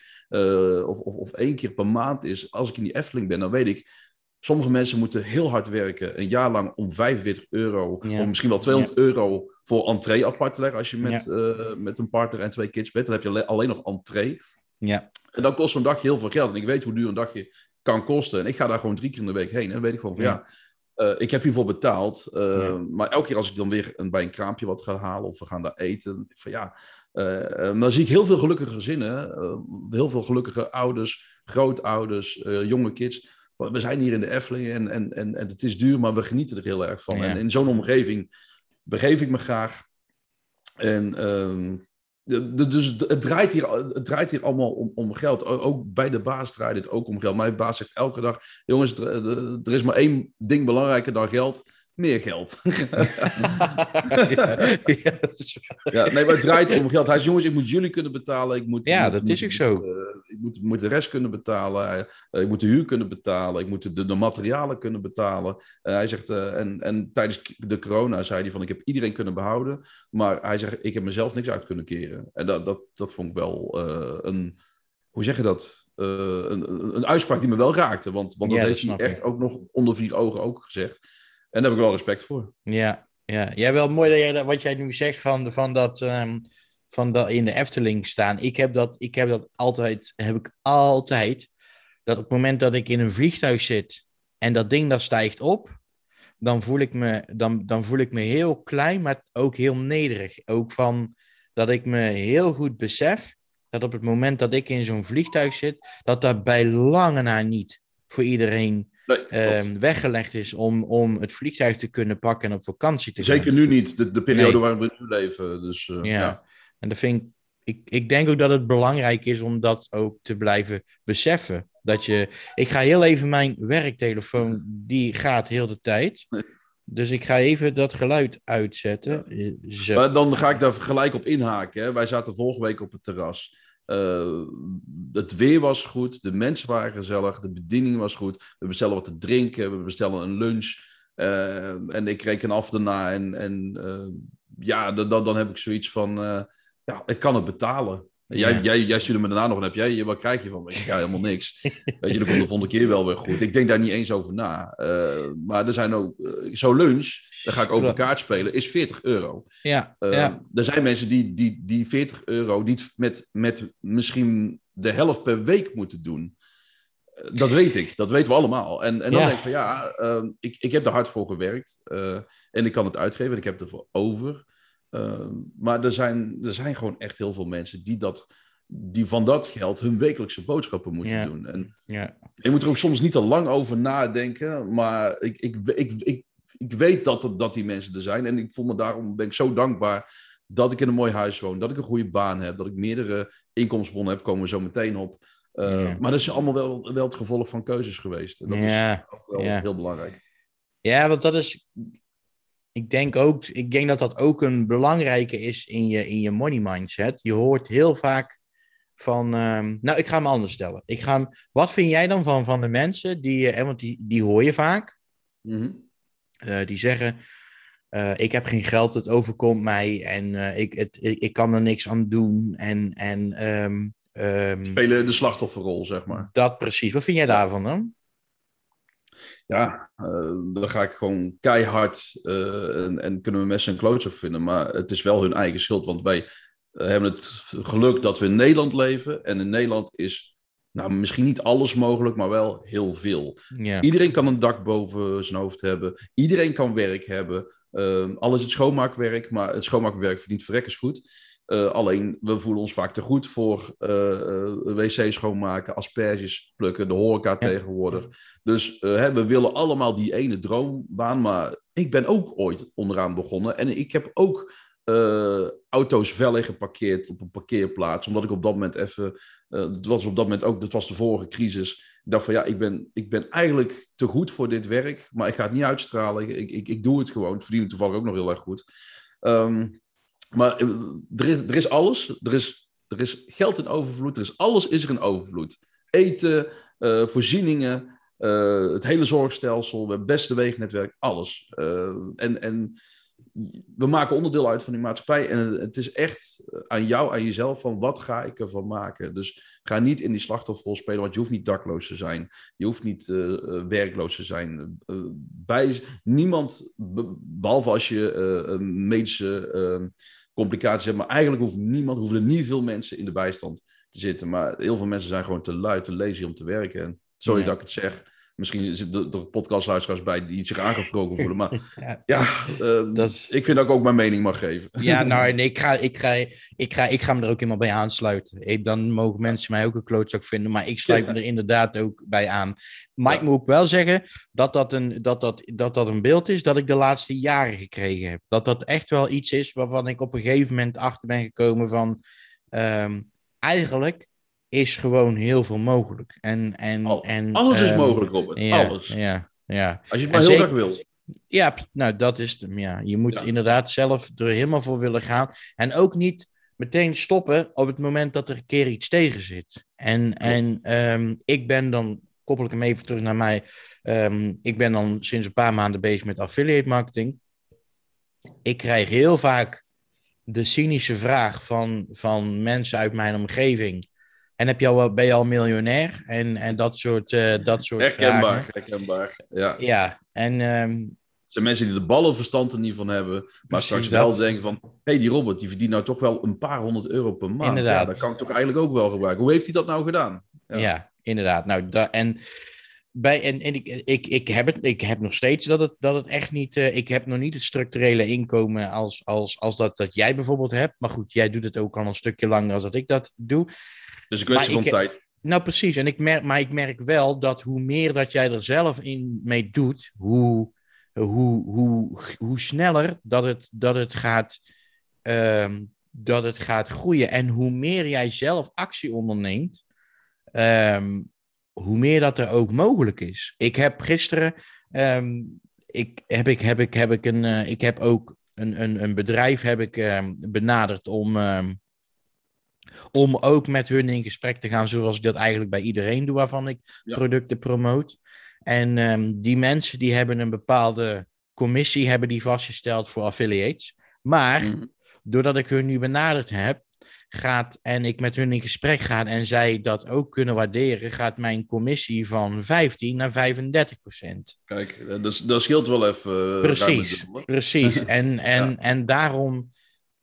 of, of, of één keer per maand is, als ik in die Efteling ben, dan weet ik, Sommige mensen moeten heel hard werken, een jaar lang om 45 euro, Ja. of misschien wel 200 euro voor entree apart te leggen als je met, eh, met een partner en twee kids bent. Dan heb je alle- alleen nog entree. Ja. En dan kost zo'n dagje heel veel geld. En ik weet hoe duur een dagje kan kosten. En ik ga daar gewoon drie keer in de week heen. En dan weet ik gewoon van ja, eh, ik heb hiervoor betaald. eh. Maar elke keer als ik dan weer een, bij een kraampje wat ga halen of we gaan daar eten. Van ja, eh, dan zie ik heel veel gelukkige gezinnen. heel veel gelukkige ouders, grootouders, jonge kids. We zijn hier in de Efteling en, en, en, en het is duur, maar we genieten er heel erg van. Ja. En in zo'n omgeving begeef ik me graag. En ehm, de- de- dus het draait, hier, het draait hier allemaal om, om geld. Ook bij de baas draait het ook om geld. Mijn baas zegt elke dag: jongens, er is maar één ding belangrijker dan geld. Meer geld. ja, ja, dat is waar. ja, nee, maar het draait om geld. Hij zegt: jongens, ik moet jullie kunnen betalen. Ik moet, Ja, moet- dat moet- is ook zo. eh, ik moet, moet de rest kunnen betalen. Eh, ik moet de huur kunnen betalen. Ik moet de, de materialen kunnen betalen. Eh, hij zegt: eh, en, en tijdens de corona zei hij: van ik heb iedereen kunnen behouden. Maar hij zegt: ik heb mezelf niks uit kunnen keren. En dat, dat, dat vond ik wel eh, een. Hoe zeg je dat? Eh, een, een, een uitspraak die me wel raakte. Want, want Ja, dat dat heeft hij echt ook nog onder vier ogen ook gezegd. En daar heb ik wel respect voor. Ja, ja. ja, wel mooi dat jij, dat- wat jij nu zegt van, van, dat, ehm, van dat in de Efteling staan. Ik heb dat, ik heb dat altijd, heb ik altijd, dat op het moment dat ik in een vliegtuig zit en dat ding dat stijgt op, dan voel ik me, dan, dan voel ik me heel klein, maar ook heel nederig. Ook van dat ik me heel goed besef dat op het moment dat ik in zo'n vliegtuig zit, dat dat bij lange na niet voor iedereen ehm, weggelegd is om, om het vliegtuig te kunnen pakken en op vakantie te Zeker gaan. Zeker nu niet, de, de periode nee. waarin we nu leven. Dus, uh, ja. ja. en dat vind ik, ik, ik denk ook dat het belangrijk is om dat ook te blijven beseffen. Dat je, ik ga heel even mijn werktelefoon, die gaat heel de tijd. Dus ik ga even dat geluid uitzetten. Zo. Maar dan ga ik daar gelijk op inhaken. Hè. Wij zaten vorige week op het terras. Uh, het weer was goed, de mensen waren gezellig, de bediening was goed. We bestellen wat te drinken, we bestellen een lunch. Uh, en ik reken af daarna. En, en uh, ja, dan, dan heb ik zoiets van: ja, ik kan het betalen. Jij, jij, jij stuurde me daarna nog en heb jij, wat krijg je van? Ik ja, helemaal niks. Weet je, dat komt de volgende keer wel weer goed. Ik denk daar niet eens over na. Uh, maar er zijn ook, uh, zo'n lunch, daar ga ik open kaart spelen, is 40 euro. Ja, uh, ja. Er zijn mensen die, die, die 40 euro niet met, met misschien de helft per week moeten doen. Dat weet ik, dat weten we allemaal. En, en dan ja. denk ik van ja, ik, ik heb er hard voor gewerkt. en ik kan het uitgeven en ik heb ervoor over. Uh, maar er zijn, er zijn gewoon echt heel veel mensen die, dat, die van dat geld hun wekelijkse boodschappen moeten doen. En je moet er ook soms niet te lang over nadenken, maar ik, ik, ik, ik, ik weet dat, er, dat die mensen er zijn. En ik voel me daarom ben ik zo dankbaar dat ik in een mooi huis woon, dat ik een goede baan heb, dat ik meerdere inkomstenbronnen heb, komen we zo meteen op. Uh, ja. Maar dat is allemaal wel, wel het gevolg van keuzes geweest. En dat is ook wel heel belangrijk. Ja, want dat is ik denk ook, ik denk dat dat ook een belangrijke is in je, in je money mindset. Je hoort heel vaak van, um, nou, ik ga hem anders stellen. Ik ga hem, wat vind jij dan van, van de mensen die, uh, want die, die hoor je vaak, mm -hmm. uh, die zeggen, uh, ik heb geen geld, het overkomt mij en ik, het, ik, ik, kan er niks aan doen. En, en um, um, spelen de slachtofferrol, zeg maar. Dat precies. Wat vind jij daarvan dan? Ja, uh, dan ga ik gewoon keihard uh, en, en, kunnen we mensen en klootzak vinden. Maar het is wel hun eigen schuld, want wij uh, hebben het geluk dat we in Nederland leven. En in Nederland is nou, misschien niet alles mogelijk, maar wel heel veel. Iedereen kan een dak boven zijn hoofd hebben. Iedereen kan werk hebben. al is het schoonmaakwerk, maar het schoonmaakwerk verdient verrekkers goed. Uh, alleen, we voelen ons vaak te goed voor uh, uh, wc schoonmaken, asperges plukken, de horeca ja. tegenwoordig. Dus hè, we willen allemaal die ene droombaan. Maar ik ben ook ooit onderaan begonnen. En ik heb ook auto's vellen geparkeerd op een parkeerplaats. Omdat ik op dat moment even... het was op dat moment ook, dat was de vorige crisis. Ik dacht van ja, ik ben, ik ben eigenlijk te goed voor dit werk. Maar ik ga het niet uitstralen. Ik, ik, ik doe het gewoon. Ik verdien toevallig ook nog heel erg goed. Um, maar er is, er is alles. Er is, er is geld in overvloed. Er is alles is er in overvloed. Eten, uh, voorzieningen, uh, het hele zorgstelsel, het beste wegenetwerk, alles. En, en we maken onderdeel uit van die maatschappij. En het is echt aan jou, aan jezelf, van wat ga ik ervan maken? Dus ga niet in die slachtofferrol spelen, want je hoeft niet dakloos te zijn. Je hoeft niet uh, werkloos te zijn. Uh, bij niemand, behalve als je een medische complicaties hebt. Maar eigenlijk hoeft niemand, hoeven er niet veel mensen in de bijstand te zitten. Maar heel veel mensen zijn gewoon te lui, te lazy om te werken. En sorry dat ik het zeg. Misschien zitten er podcastluisteraars bij die zich aangesproken voelen. Maar ja, ja uh, dat is... ik vind dat ik ook mijn mening mag geven. Ja, nou, nee, ik, ga, ik, ga, ik, ga, ik ga me er ook helemaal bij aansluiten. Ik, dan mogen mensen mij ook een klootzak vinden. Maar ik sluit ja. me er inderdaad ook bij aan. Maar ja. ik moet ook wel zeggen dat dat, een, dat, dat, dat dat een beeld is dat ik de laatste jaren gekregen heb. Dat dat echt wel iets is waarvan ik op een gegeven moment achter ben gekomen van... Um, eigenlijk is gewoon heel veel mogelijk. En, en, Al, en, alles um, is mogelijk, Robert. Ja, alles. Ja, ja. Als je het maar en heel zeker, graag wil. Ja, nou dat is het. Ja. Je moet ja. inderdaad zelf er helemaal voor willen gaan. En ook niet meteen stoppen op het moment dat er een keer iets tegen zit. En, en um, ik ben dan, koppel ik hem even terug naar mij. Um, ik ben dan sinds een paar maanden bezig met affiliate marketing. Ik krijg heel vaak de cynische vraag van, van mensen uit mijn omgeving. En heb je al, ben je al miljonair? En, en dat soort, uh, dat soort herkenbaar, vragen. Herkenbaar, ja. Ja, en... Um, het zijn mensen die de ballenverstand er niet van hebben, maar straks wel dat. denken van... Hé, hey, die Robert, die verdient nou toch wel een paar honderd euro per maand. Inderdaad. Ja, dat kan ik toch eigenlijk ook wel gebruiken. Hoe heeft hij dat nou gedaan? Ja, ja inderdaad. Nou, da, en... Bij, en, en ik, ik, ik, heb het, ik heb nog steeds dat het, dat het echt niet. Uh, ik heb nog niet het structurele inkomen als, als, als dat, dat jij bijvoorbeeld hebt. Maar goed, jij doet het ook al een stukje langer als dat ik dat doe. Dus een kwestie van ik, tijd. Nou, precies. En ik merk, maar ik merk wel dat hoe meer dat jij er zelf in mee doet, hoe, hoe, hoe, hoe sneller dat het, dat het gaat. ehm, dat het gaat groeien. En hoe meer jij zelf actie onderneemt, ehm, hoe meer dat er ook mogelijk is. Ik heb gisteren, ehm, ik, heb, ik, heb, ik, heb, ik, een, eh, ik heb ook een, een, een bedrijf heb ik, ehm, benaderd om, ehm, om ook met hun in gesprek te gaan, zoals ik dat eigenlijk bij iedereen doe waarvan ik Ja. producten promoot. En die mensen die hebben een bepaalde commissie hebben die vastgesteld voor affiliates. Maar Mhm. doordat ik hun nu benaderd heb, gaat en ik met hun in gesprek ga en zij dat ook kunnen waarderen, gaat mijn commissie van 15 naar 35 procent. Kijk, eh, dat, dat scheelt wel even. eh, Precies, precies. En, en, Ja. en daarom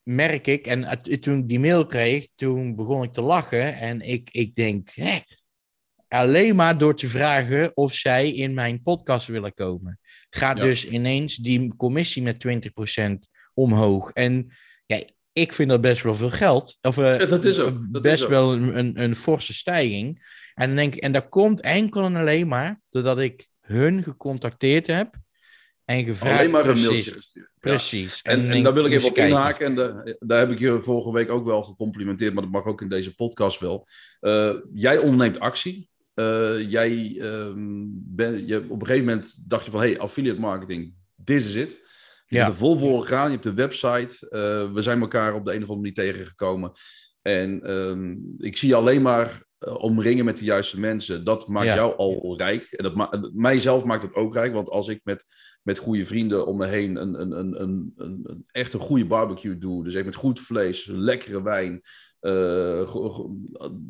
merk ik, en toen ik die mail kreeg, toen begon ik te lachen en ik, ik denk, hè, alleen maar door te vragen of zij in mijn podcast willen komen. Gaat Ja. dus ineens die commissie met 20% omhoog. En ik vind dat best wel veel geld. Of eh, Ja, dat is ook, dat best is ook. wel een, een, een forse stijging. En, dan denk ik, en dat komt enkel en alleen maar doordat ik hun gecontacteerd heb en gevraagd. Alleen maar een precies, mailtje. Ja. Precies. En, en daar wil ik even op inhaken. En da- daar heb ik je vorige week ook wel gecomplimenteerd, maar dat mag ook in deze podcast wel. Eh, jij onderneemt actie. Eh, jij ehm, ben, je, op een gegeven moment dacht je van, hey, affiliate marketing, this is it. Je Ja. bent er vol voor gegaan, je hebt de website. Eh, we zijn elkaar op de een of andere manier tegengekomen. En ehm, ik zie alleen maar eh, omringen met de juiste mensen. Dat maakt Ja. jou al rijk. En dat ma mijzelf maakt het ook rijk. Want als ik met, met goede vrienden om me heen een, een, een, een, een, een echt een goede barbecue doe. Dus echt met goed vlees, lekkere wijn. Eh,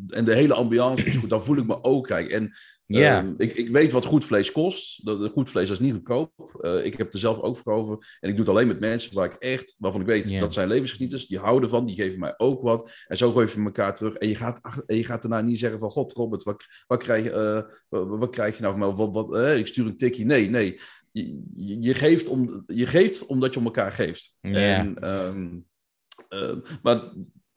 en de hele ambiance is goed. Dan voel ik me ook rijk. En Ja. Ehm, ik, ik weet wat goed vlees kost. Dat, goed vlees is niet goedkoop. Eh, ik heb er zelf ook voor over. En ik doe het alleen met mensen waar ik echt, waarvan ik weet Ja. dat zijn levensgenieters. Die houden van, die geven mij ook wat. En zo geven we elkaar terug. En je gaat, en je gaat daarna niet zeggen van, god Robert, wat, wat, krijg, je, eh, wat, wat krijg je nou van mij? Wat, wat, ik stuur een tikkie. Nee, nee. Je, je, je geeft om, je geeft omdat je om elkaar geeft. Ja. En, ehm, eh, maar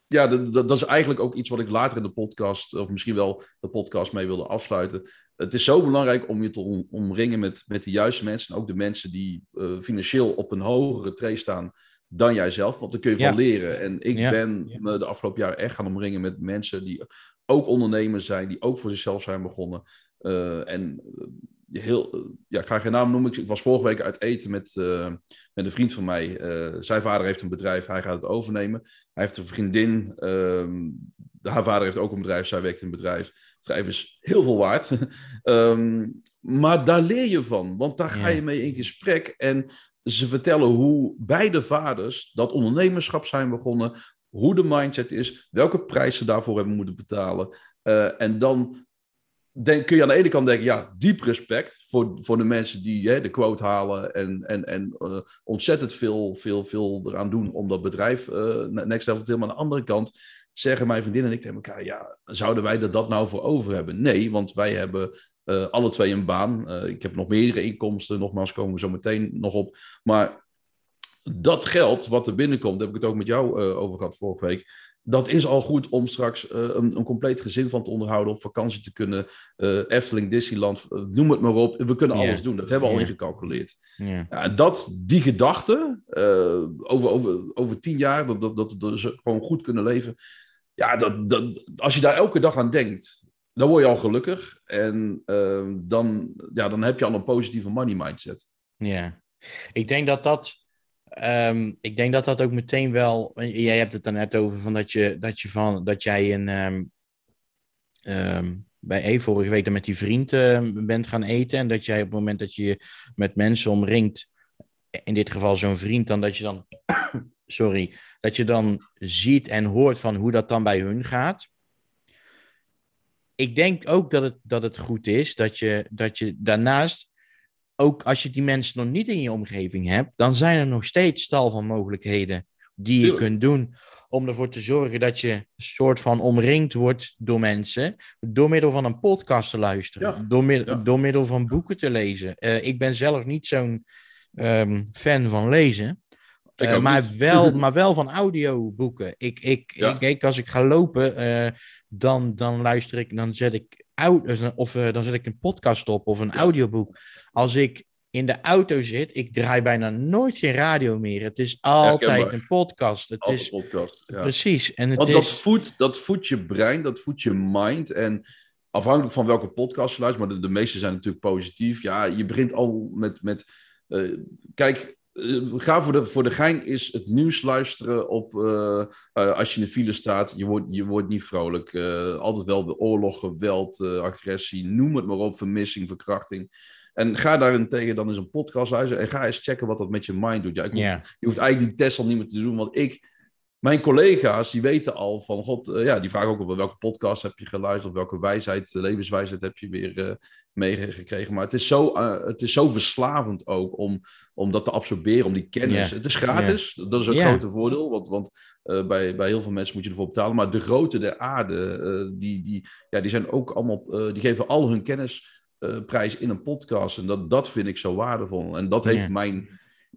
ja, dat, dat, dat is eigenlijk ook iets wat ik later in de podcast, of misschien wel de podcast mee wilde afsluiten. Het is zo belangrijk om je te om- omringen met, met de juiste mensen. En ook de mensen die eh, financieel op een hogere tree staan dan jijzelf. Want daar kun je Ja. van leren. En ik Ja. ben me de afgelopen jaren echt gaan omringen met mensen die ook ondernemers zijn, die ook voor zichzelf zijn begonnen. Eh, en eh, heel, ja, ik ga geen naam noemen. Ik, was vorige week uit eten met, eh, met een vriend van mij. Eh, zijn vader heeft een bedrijf, hij gaat het overnemen. Hij heeft een vriendin, ehm, haar vader heeft ook een bedrijf, zij werkt in een bedrijf. Het bedrijf is heel veel waard. Ehm, maar daar leer je van, want daar ga je mee in gesprek. En ze vertellen hoe beide vaders dat ondernemerschap zijn begonnen, hoe de mindset is, welke prijs ze daarvoor hebben moeten betalen. Eh, en dan kun je aan de ene kant denken, ja, diep respect voor, voor de mensen die hè, de quote halen en, en, en eh, ontzettend veel, veel, veel eraan doen om dat bedrijf eh, next te tillen. Maar aan de andere kant zeggen mijn vriendin en ik tegen elkaar, ja, zouden wij er dat nou voor over hebben? Nee, want wij hebben eh, alle twee een baan. Ik heb nog meerdere inkomsten, nogmaals komen we zo meteen nog op. Maar dat geld wat er binnenkomt, daar heb ik het ook met jou over gehad vorige week. Dat is al goed om straks eh, een, een compleet gezin van te onderhouden, op vakantie te kunnen, eh, Efteling, Disneyland, eh, noem het maar op. We kunnen alles doen. Dat hebben we al ingecalculeerd. Ja. Dat, die gedachte, over, over, over tien jaar, dat, dat, dat, dat ze gewoon goed kunnen leven. Ja, dat, dat, als je daar elke dag aan denkt, dan word je al gelukkig. En dan, ja, dan heb je al een positieve money mindset. Ja, ik denk dat dat, ehm, ik denk dat dat ook meteen wel. Jij hebt het dan net over van dat je, dat je van dat jij een ehm, ehm, bij E vorige week dan met die vriend bent gaan eten en dat jij op het moment dat je je met mensen omringt, in dit geval zo'n vriend, dan dat je dan, sorry, dat je dan ziet en hoort van hoe dat dan bij hun gaat. Ik denk ook dat het, dat het goed is dat je, dat je daarnaast ook als je die mensen nog niet in je omgeving hebt, dan zijn er nog steeds tal van mogelijkheden die je Tuurlijk. kunt doen om ervoor te zorgen dat je een soort van omringd wordt door mensen, door middel van een podcast te luisteren, Ja, door, mid- ja. door middel van boeken te lezen. Eh, ik ben zelf niet zo'n ehm, fan van lezen, Uh, maar, wel, maar wel van audioboeken. Ik, ik, ik, ik, als ik ga lopen, uh, dan, dan luister ik, dan zet ik, of, uh, dan zet ik een podcast op of een audioboek. Als ik in de auto zit, ik draai bijna nooit geen radio meer. Het is altijd een podcast. Het altijd is podcast. Ja. Precies. En het Want is... dat, voedt, dat voedt je brein, dat voedt je mind. En afhankelijk van welke podcast je luistert, maar de, de meeste zijn natuurlijk positief. Ja, je begint al met. met uh, kijk, uh, ga voor de, voor de gein is het nieuws luisteren op. Uh, als je in de file staat, je wordt, je wordt niet vrolijk. altijd wel de oorlog, geweld, agressie, noem het maar op, vermissing, verkrachting. En ga daarentegen dan eens een podcast luisteren en ga eens checken wat dat met je mind doet. Ja, ik hoef. Je hoeft eigenlijk die test al niet meer te doen, want ik, mijn collega's, die weten al van, god, eh, ja, die vragen ook op welke podcast heb je geluisterd, of welke wijsheid, eh, levenswijsheid heb je weer eh, meegekregen. Maar het is, zo, het is zo verslavend ook om, om dat te absorberen, om die kennis. Het is gratis, dat is het grote voordeel, want, want bij, bij heel veel mensen moet je ervoor betalen. Maar de grote der aarde, die, die, ja, die zijn ook allemaal, die geven al hun kennis prijs in een podcast. En dat, dat vind ik zo waardevol. En dat heeft mijn,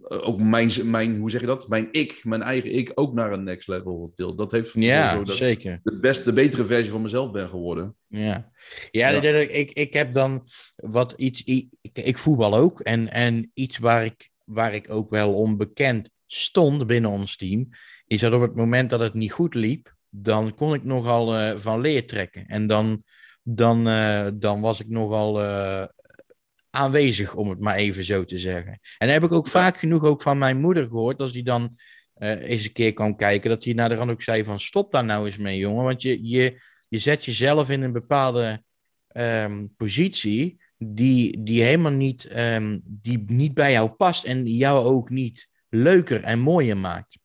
ook mijn, mijn, hoe zeg je dat? Mijn ik, mijn eigen ik, ook naar een next level getild. Dat heeft Ja, dat zeker. de, best, de betere versie van mezelf ben geworden. Ja, ja, Ja. Ik, ik, ik heb dan wat iets. Ik, ik voetbal ook. En, en iets waar ik, waar ik ook wel onbekend stond binnen ons team. Is dat op het moment dat het niet goed liep. Dan kon ik nogal eh, van leer trekken. En dan, dan, eh, dan was ik nogal eh, aanwezig, om het maar even zo te zeggen. En dat heb ik ook vaak genoeg ook van mijn moeder gehoord. Als die dan eh, eens een keer kwam kijken. Dat hij naar de rand ook zei van stop daar nou eens mee, jongen. Want je, je, je zet jezelf in een bepaalde ehm, positie die, die helemaal niet, ehm, die niet bij jou past en die jou ook niet leuker en mooier maakt.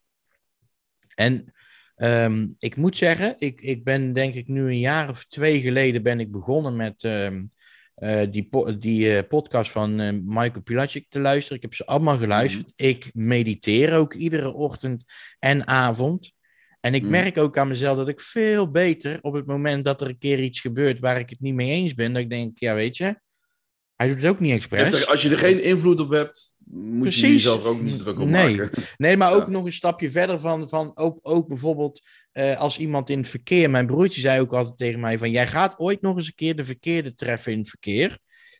En ehm, ik moet zeggen, ik, ik ben denk ik nu een jaar of twee geleden ben ik begonnen met eh, die, po- die eh, podcast van eh, Michael Pilacic te luisteren. Ik heb ze allemaal geluisterd. Ik mediteer ook iedere ochtend en avond. En ik Mm. merk ook aan mezelf dat ik veel beter op het moment dat er een keer iets gebeurt waar ik het niet mee eens ben, dat ik denk, ja weet je, hij doet het ook niet expres. Als je er geen invloed op hebt, moet Precies. je jezelf ook niet druk op Nee. maken. Nee, maar ook Ja. nog een stapje verder van, van ook, ook bijvoorbeeld eh, als iemand in het verkeer, mijn broertje zei ook altijd tegen mij van, jij gaat ooit nog eens een keer de verkeerde treffen in het verkeer.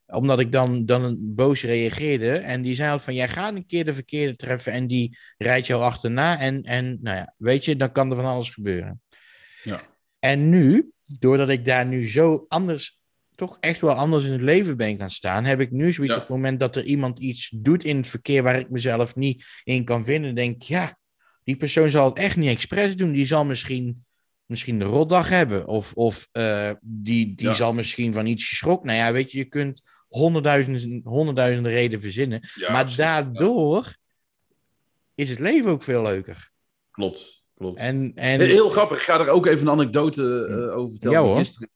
Omdat ik dan, dan boos reageerde. En die zei altijd van, jij gaat een keer de verkeerde treffen en die rijdt jou achterna. En, en nou ja, weet je, dan kan er van alles gebeuren. Ja. En nu, doordat ik daar nu zo anders, toch echt wel anders in het leven ben gaan staan, heb ik nu zoiets Ja. op het moment dat er iemand iets doet in het verkeer waar ik mezelf niet in kan vinden, denk ik, ja, die persoon zal het echt niet expres doen. Die zal misschien, misschien de rotdag hebben. Of, of eh, die, die Ja. zal misschien van iets geschrokken. Nou ja, weet je, je kunt honderdduizenden, honderdduizenden redenen verzinnen. Ja, maar precies. daardoor is het leven ook veel leuker. Klopt, klopt. En, en Heel, grappig, ik ga er ook even een anekdote eh, over vertellen. Ja, hoor. gisteren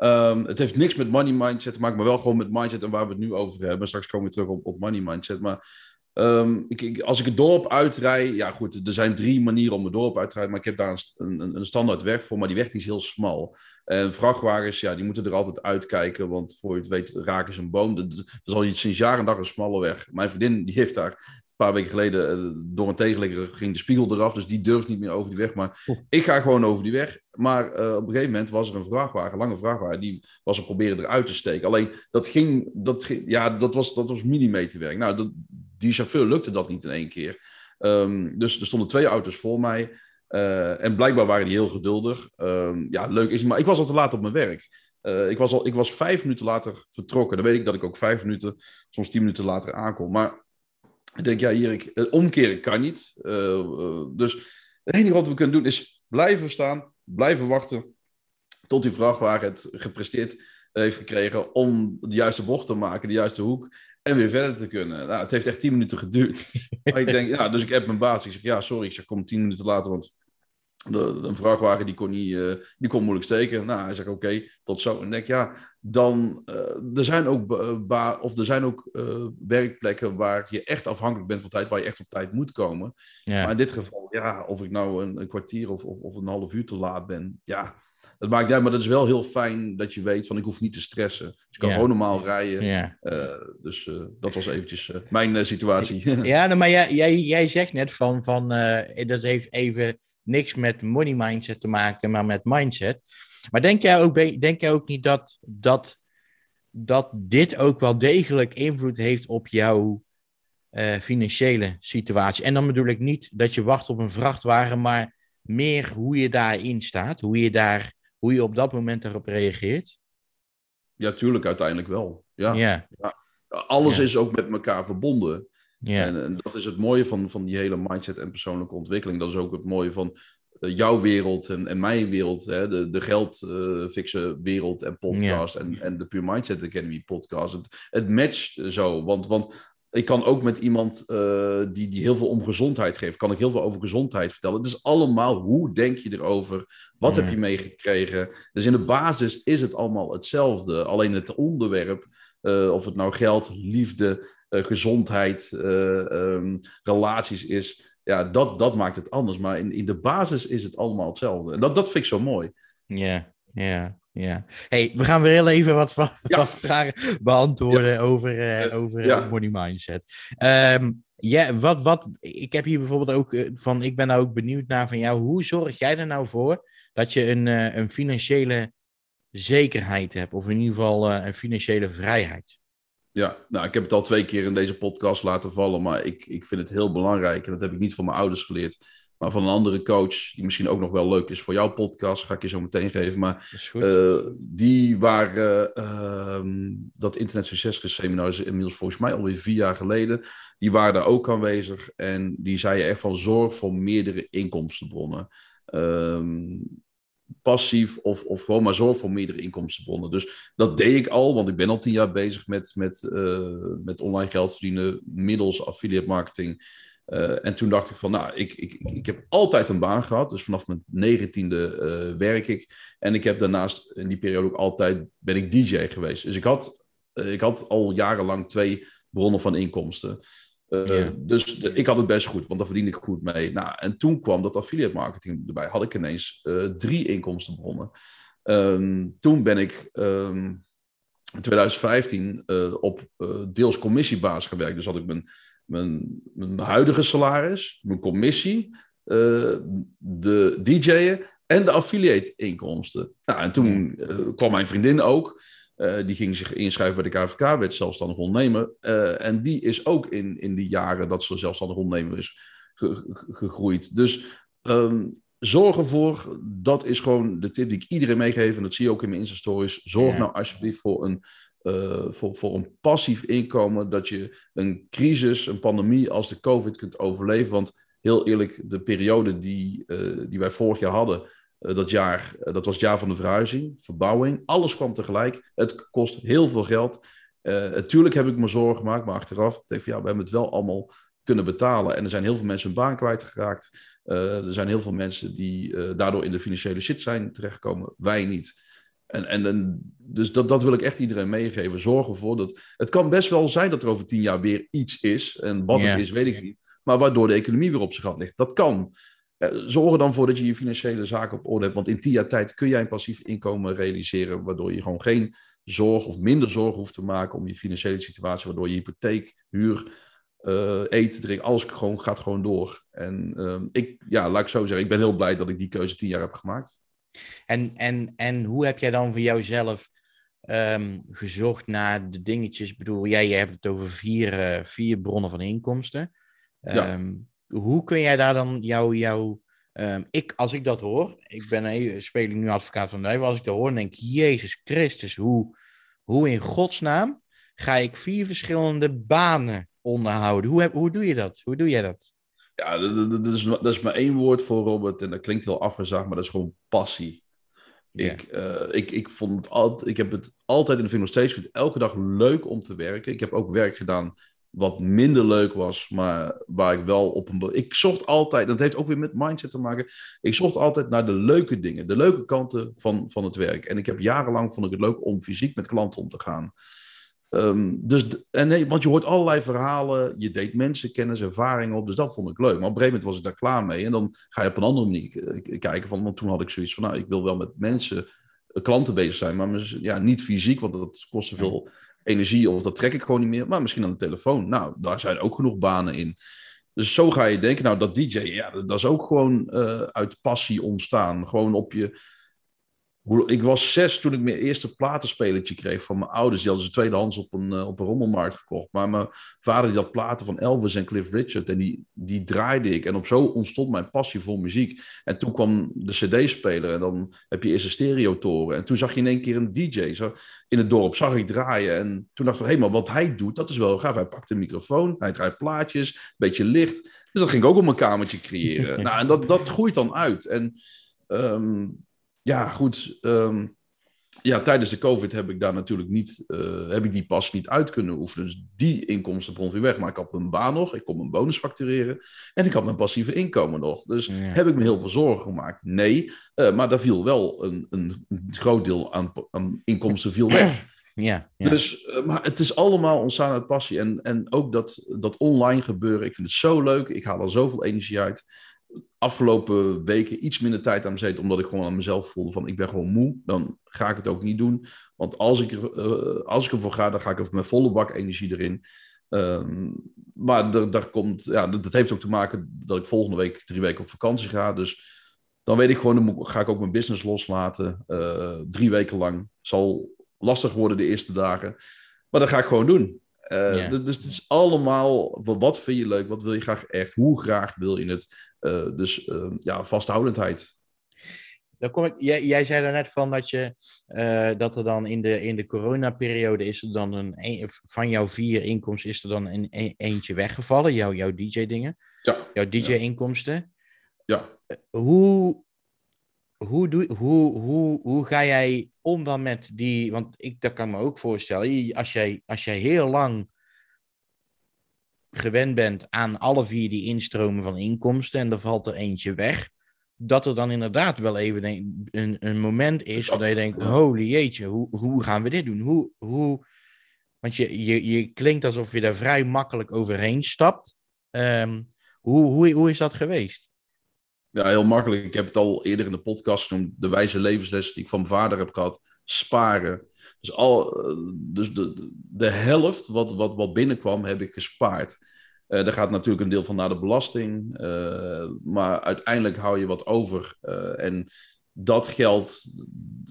Ehm, het heeft niks met money mindset te maken, maar wel gewoon met mindset en waar we het nu over hebben. Straks komen we terug op, op money mindset. Maar ehm, ik, als ik het dorp uitrij, ja goed, er zijn drie manieren om het dorp uit te rijden, maar ik heb daar een, een, een- standaard weg voor, maar die weg die is heel smal. En vrachtwagens, ja, die moeten er altijd uitkijken, want voor je het weet raken ze een boom. Dat is al sinds jaar en dag een smalle weg. Mijn vriendin, die heeft daar paar weken geleden eh, door een tegenligger ging de spiegel eraf, dus die durft niet meer over die weg. Maar ik ga gewoon over die weg. Maar eh, op een gegeven moment was er een vrachtwagen, een lange vrachtwagen, die was er proberen eruit te steken. Alleen dat ging, dat ging ja, dat was, dat was millimeterwerk. Nou, dat, die chauffeur lukte dat niet in één keer. Ehm, dus er stonden twee auto's voor mij. eh, en blijkbaar waren die heel geduldig. Ehm, ja, leuk is het, maar ik was al te laat op mijn werk. Ik, was al, ik was vijf minuten later vertrokken. Dan weet ik dat ik ook vijf minuten, soms tien minuten later aankom. Maar ik denk, ja, hier, ik, eh, omkeren kan niet. Eh, eh, dus het enige wat we kunnen doen is blijven staan, blijven wachten. Tot die vrachtwagen het gepresteerd heeft gekregen om de juiste bocht te maken, de juiste hoek. En weer verder te kunnen. Nou, het heeft echt tien minuten geduurd. maar ik denk, ja, dus ik heb mijn baas. Ik zeg, ja, sorry. Ik zeg, kom tien minuten later, want de, de vrachtwagen die kon, niet, eh, die kon moeilijk steken. Nou, hij zegt, oké, tot zo. En ik denk, ja, dan, eh, er zijn ook, ba- of er zijn ook werkplekken waar je echt afhankelijk bent van tijd, waar je echt op tijd moet komen. ja. Maar in dit geval, ja, of ik nou een, een kwartier of, of, of een half uur te laat ben, ja, Dat maakt niet maar dat is wel heel fijn dat je weet van ik hoef niet te stressen. Dus ik kan gewoon normaal rijden. Ja. dus dat was eventjes mijn situatie. ja, nou, maar jij, jij, jij zegt net van, van dat heeft even niks met money mindset te maken, maar met mindset. Maar denk jij ook, denk jij ook niet dat, dat, dat dit ook wel degelijk invloed heeft op jouw uh, financiële situatie? En dan bedoel ik niet dat je wacht op een vrachtwagen, maar meer hoe je daarin staat, hoe je, daar, hoe je op dat moment daarop reageert? Ja, tuurlijk, uiteindelijk wel. Ja. ja. Alles is ook met elkaar verbonden. Ja. En, en, dat is het mooie van, van die hele mindset en persoonlijke ontwikkeling. Dat is ook het mooie van eh, jouw wereld en, en mijn wereld, hè, de, de geldfixe uh, wereld en podcast en, en de Pure Mindset Academy podcast. Het, het matcht zo, want, want ik kan ook met iemand uh, die, die heel veel om gezondheid geeft, kan ik heel veel over gezondheid vertellen. Het is allemaal, hoe denk je erover? Wat heb je meegekregen? Dus in de basis is het allemaal hetzelfde. Alleen het onderwerp, uh, of het nou geld, liefde, gezondheid, um, relaties is, ja, dat, dat maakt het anders. Maar in, in de basis is het allemaal hetzelfde. En dat, dat vind ik zo mooi. Ja, ja, ja. Hey, we gaan weer heel even wat, wat vragen beantwoorden over, uh, over ja. money mindset. Um, ja, wat, wat, ik heb hier bijvoorbeeld ook eh, van, ik ben nou ook benieuwd naar van jou. Hoe zorg jij er nou voor dat je een, een financiële zekerheid hebt? Of in ieder geval een financiële vrijheid? Ja, nou, ik heb het al twee keer in deze podcast laten vallen, maar ik, ik vind het heel belangrijk. En dat heb ik niet van mijn ouders geleerd, maar van een andere coach, die misschien ook nog wel leuk is voor jouw podcast, ga ik je zo meteen geven. Maar uh, die waren, uh, dat Internet Succes Seminar is inmiddels volgens mij alweer vier jaar geleden, die waren daar ook aanwezig en die zeiden echt van zorg voor meerdere inkomstenbronnen. Ehm, passief of, of gewoon maar zorg voor meerdere inkomstenbronnen. Dus dat deed ik al, want ik ben al tien jaar bezig met, met, uh, met online geld verdienen middels affiliate marketing. Uh, en toen dacht ik van, nou, ik, ik, ik heb altijd een baan gehad. Dus vanaf mijn negentiende uh, werk ik. En ik heb daarnaast in die periode ook altijd, ben ik DJ geweest. Dus ik had, ik had al jarenlang twee bronnen van inkomsten. Uh, Dus ik had het best goed, want daar verdiende ik goed mee. Nou, en toen kwam dat affiliate marketing erbij. Had ik ineens uh, drie inkomstenbronnen. Um, toen ben ik um, in 2015 uh, op deels commissiebaas gewerkt. Dus had ik mijn, mijn, mijn huidige salaris, mijn commissie, de DJ'en en de affiliate inkomsten. Nou, en toen kwam mijn vriendin ook. Uh, die ging zich inschrijven bij de KVK, werd zelfstandig ondernemer. Uh, en die is ook in, in die jaren dat ze zelfstandig ondernemer is gegroeid. Dus um, zorg ervoor, dat is gewoon de tip die ik iedereen meegeef. En dat zie je ook in mijn Insta-stories. Zorg nou alsjeblieft voor een, uh, voor, voor een passief inkomen. Dat je een crisis, een pandemie als de COVID kunt overleven. Want heel eerlijk, de periode die, die wij vorig jaar hadden dat jaar, uh, dat was het jaar van de verhuizing, verbouwing. Alles kwam tegelijk. Het kost heel veel geld. Natuurlijk uh, heb ik me zorgen gemaakt, maar achteraf denk ik van ja, we hebben het wel allemaal kunnen betalen. En er zijn heel veel mensen hun baan kwijtgeraakt. er zijn heel veel mensen die daardoor in de financiële shit zijn terechtgekomen. Wij niet. En, en, en, dus dat, dat wil ik echt iedereen meegeven. Zorg ervoor dat. Het kan best wel zijn dat er over tien jaar weer iets is. En wat yeah. het is, weet ik niet. Maar waardoor de economie weer op zijn gat ligt. Dat kan. Zorg er dan voor dat je je financiële zaken op orde hebt. Want in tien jaar tijd kun jij een passief inkomen realiseren. Waardoor je gewoon geen zorg of minder zorg hoeft te maken om je financiële situatie. Waardoor je hypotheek, huur, uh, eten, drinken, alles gewoon, gaat gewoon door. En uh, ik, ja, laat ik zo zeggen, ik ben heel blij dat ik die keuze tien jaar heb gemaakt. En, en, en hoe heb jij dan voor jouzelf um, gezocht naar de dingetjes? Ik bedoel, jij, jij hebt het over vier, uh, vier bronnen van inkomsten. Ja. Um, hoe kun jij daar dan jouw, jouw um, ik, als ik dat hoor, ik ben speel ik nu advocaat van de duivel, als ik dat hoor, denk ik, Jezus Christus, hoe, hoe in godsnaam ga ik vier verschillende banen onderhouden? Hoe, heb, hoe doe je dat? Hoe doe jij dat? Ja, dat, is, dat is maar één woord voor Robert en dat klinkt heel afgezag, maar dat is gewoon passie. Yeah. Ik, uh, ik, ik, vond het altijd, ik heb het altijd in de nog steeds vind elke dag leuk om te werken. Ik heb ook werk gedaan wat minder leuk was, maar waar ik wel op een. Ik zocht altijd, dat heeft ook weer met mindset te maken. Ik zocht altijd naar de leuke dingen, de leuke kanten van, van het werk. En ik heb jarenlang vond ik het leuk om fysiek met klanten om te gaan. Ehm, dus, en nee, want je hoort allerlei verhalen, je deed mensen, kennis, ervaringen op. Dus dat vond ik leuk. Maar op een gegeven moment was ik daar klaar mee. En dan ga je op een andere manier kijken. Van, want toen had ik zoiets van, nou, ik wil wel met mensen, klanten bezig zijn. Maar ja, niet fysiek, want dat kost veel energie. Of dat trek ik gewoon niet meer. Maar misschien aan de telefoon. Nou, daar zijn ook genoeg banen in. Dus zo ga je denken, nou dat DJ, ja, dat is ook gewoon uh, uit passie ontstaan. Gewoon op je, ik was zes toen ik mijn eerste platenspelertje kreeg van mijn ouders. Die hadden ze tweedehands op een, uh, op een rommelmarkt gekocht. Maar mijn vader die had platen van Elvis en Cliff Richard. En die, die draaide ik. En op zo ontstond mijn passie voor muziek. En toen kwam de cd-speler. En dan heb je eerst een stereotoren. En toen zag je in één keer een DJ. Zo, in het dorp zag ik draaien. En toen dacht ik hé, hey, maar wat hij doet, dat is wel gaaf. Hij pakt een microfoon. Hij draait plaatjes. Een beetje licht. Dus dat ging ik ook op mijn kamertje creëren. nou, en dat, dat groeit dan uit. En... Um, ja, goed. Ehm, ja, tijdens de COVID heb ik daar natuurlijk niet, uh, heb ik die pas niet uit kunnen oefenen. Dus die inkomstenbron weer weg. Maar ik had mijn baan nog, ik kon mijn bonus factureren en ik had mijn passieve inkomen nog. Dus heb ik me heel veel zorgen gemaakt? Nee, uh, maar daar viel wel een, een, groot deel aan, aan inkomsten viel weg. Ja, ja. Dus, uh, maar het is allemaal ontstaan uit passie. En, en ook dat, dat online gebeuren, ik vind het zo leuk. Ik haal er zoveel energie uit afgelopen weken iets minder tijd aan bezeten, omdat ik gewoon aan mezelf voelde van ik ben gewoon moe, dan ga ik het ook niet doen. Want als ik, uh, als ik ervoor ga, dan ga ik er met volle bak energie erin. Um, maar daar komt, ja, dat, heeft ook te maken dat ik volgende week drie weken op vakantie ga. Dus dan weet ik gewoon, dan ga ik ook mijn business loslaten. Uh, drie weken lang. Zal lastig worden de eerste dagen. Maar dat ga ik gewoon doen. Uh, Dus het is allemaal, wat vind je leuk? Wat wil je graag echt? Hoe graag wil je het? Uh, dus uh, ja, vasthoudendheid. Dan kom ik, jij, jij zei net van dat, je, uh, dat er dan in de, in de coronaperiode is er dan een, een, van jouw vier inkomsten is er dan een, een eentje weggevallen, jouw, jouw DJ-dingen. Ja. Jouw DJ-inkomsten. Ja. hoe, hoe, doe, hoe, hoe, hoe ga jij om dan met die, want ik, dat kan me ook voorstellen, als jij, als jij heel lang gewend bent aan alle vier die instromen van inkomsten en er valt er eentje weg, dat er dan inderdaad wel even een, een, een moment is dat je denkt, holy jeetje, hoe, hoe gaan we dit doen? Hoe, hoe, want je, je, je klinkt alsof je daar vrij makkelijk overheen stapt. Um, hoe, hoe, hoe is dat geweest? Ja, heel makkelijk. Ik heb het al eerder in de podcast genoemd. De wijze levensles die ik van mijn vader heb gehad. Sparen. Dus, al, eh, dus de, de helft wat, wat, wat binnenkwam, heb ik gespaard. Uh, daar gaat natuurlijk een deel van naar de belasting. Uh, maar uiteindelijk hou je wat over. En dat geld,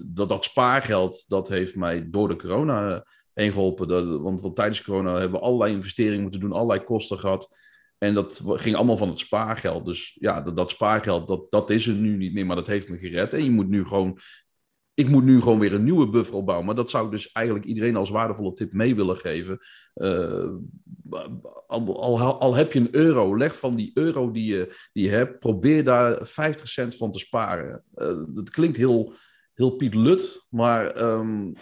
dat, dat spaargeld, dat heeft mij door de corona heen geholpen. Want, want tijdens corona hebben we allerlei investeringen moeten doen, allerlei kosten gehad. En dat ging allemaal van het spaargeld. Dus ja, dat, dat spaargeld, dat, dat is er nu niet meer, maar dat heeft me gered. En je moet nu gewoon ik moet nu gewoon weer een nieuwe buffer opbouwen. Maar dat zou dus eigenlijk iedereen als waardevolle tip mee willen geven. Uh, al, al, al, heb je een euro, leg van die euro die je, die hebt, probeer daar 50 cent van te sparen. Uh, dat klinkt heel, heel Piet Lut, maar um,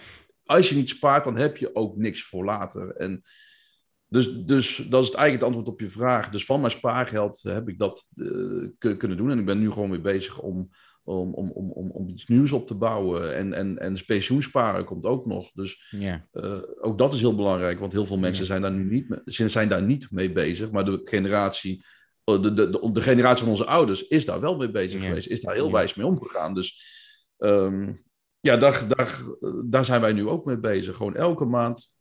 als je niet spaart, dan heb je ook niks voor later. En dus, dus dat is het eigenlijk het antwoord op je vraag. Dus van mijn spaargeld heb ik dat uh, kunnen doen. En ik ben nu gewoon weer bezig om om, om, om, om, om iets nieuws op te bouwen. En, en, en pensioensparen komt ook nog. Dus ja. uh, ook dat is heel belangrijk, want heel veel mensen ja. zijn, daar nu niet, zijn daar niet mee bezig. Maar de generatie, de, de, de, de generatie van onze ouders is daar wel mee bezig ja. geweest, is daar heel wijs mee omgegaan. Dus um, ja, daar, daar, daar zijn wij nu ook mee bezig. Gewoon elke maand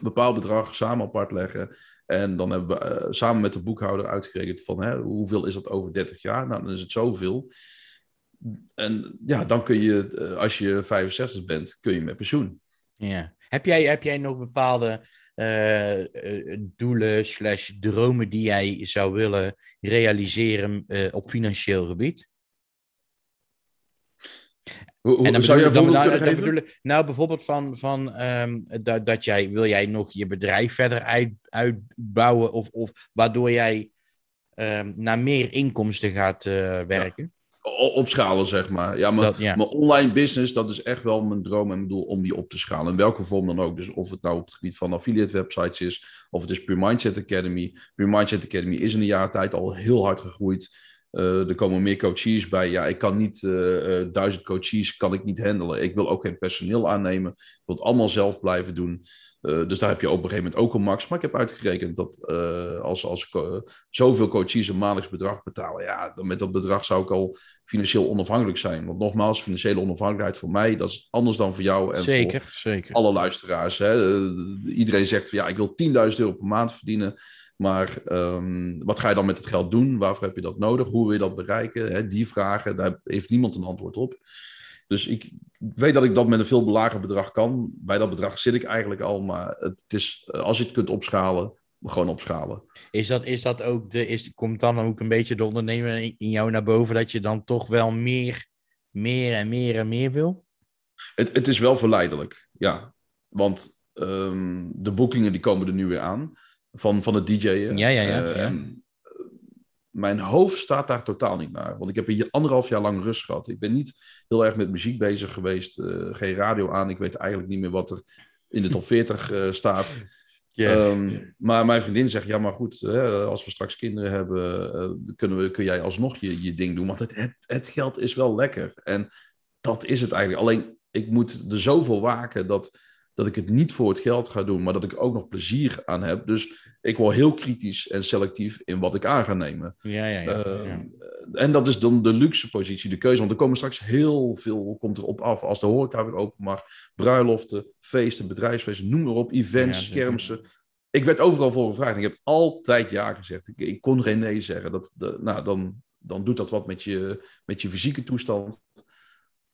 bepaald bedrag samen apart leggen. En dan hebben we uh, samen met de boekhouder uitgerekend van hè, hoeveel is dat over 30 jaar? Nou, dan is het zoveel. En ja, dan kun je, eh, als je 65 bent, kun je met pensioen. Ja. Heb jij, heb jij nog bepaalde uh, doelen slash dromen die jij zou willen realiseren op financieel gebied? Hoe, hoe en dan zou je dan, dan, dan bedoel, Nou, bijvoorbeeld van, van um, dat, dat jij, wil jij nog je bedrijf verder uit, uitbouwen of, of waardoor jij um, naar meer inkomsten gaat werken? Ja opschalen, zeg maar. Ja, mijn, mijn online business, dat is echt wel mijn droom en mijn doel om die op te schalen. In welke vorm dan ook. Dus of het nou op het gebied van affiliate websites is, of het is Pure Mindset Academy. Pure Mindset Academy is in een jaar tijd al heel hard gegroeid. Er komen meer coaches bij. Ja, ik kan niet duizend coaches kan ik niet handelen. Ik wil ook geen personeel aannemen. Ik wil het allemaal zelf blijven doen. dus daar heb je op een gegeven moment ook een max. Maar ik heb uitgerekend dat als, als zoveel coaches een maandelijks bedrag betalen, ja, dan met dat bedrag zou ik al financieel onafhankelijk zijn. Want nogmaals, financiële onafhankelijkheid voor mij, dat is anders dan voor jou en zeker, voor zeker. alle luisteraars. Hè. iedereen zegt, ja, ik wil 10.000 euro per maand verdienen. Maar um, wat ga je dan met het geld doen? Waarvoor heb je dat nodig? Hoe wil je dat bereiken? Die vragen, daar heeft niemand een antwoord op. Dus ik weet dat ik dat met een veel lager bedrag kan. Bij dat bedrag zit ik eigenlijk al, maar het is, als je het kunt opschalen, gewoon opschalen. Is dat, is dat ook de, is, komt dan ook een beetje de ondernemer in jou naar boven dat je dan toch wel meer, meer en meer en meer wil? Het, het is wel verleidelijk, ja. Want um, de boekingen die komen er nu weer aan van, van het DJ'en. Ja, ja, ja. Uh, ja. mijn hoofd staat daar totaal niet naar. Want ik heb hier anderhalf jaar lang rust gehad. Ik ben niet heel erg met muziek bezig geweest. Uh, geen radio aan. Ik weet eigenlijk niet meer wat er in de top 40 uh, staat. Yeah. Um, maar mijn vriendin zegt, ja maar goed, hè, als we straks kinderen hebben, uh, kunnen we, kun jij alsnog je, je ding doen. Want het, het, het, geld is wel lekker. En dat is het eigenlijk. Alleen, ik moet er zoveel waken dat, dat ik het niet voor het geld ga doen, maar dat ik ook nog plezier aan heb. Dus ik word heel kritisch en selectief in wat ik aan ga nemen. Ja, ja, ja, uh, ja. En dat is dan de luxe positie, de keuze. Want er komen straks heel veel komt erop af. Als de horeca weer open mag, bruiloften, feesten, bedrijfsfeesten, noem maar op, events, ja, kermissen. Ik werd overal voor gevraagd. Ik heb altijd ja gezegd. Ik, ik kon geen nee zeggen. Dat, de, nou, dan, dan doet dat wat met je, met je fysieke toestand.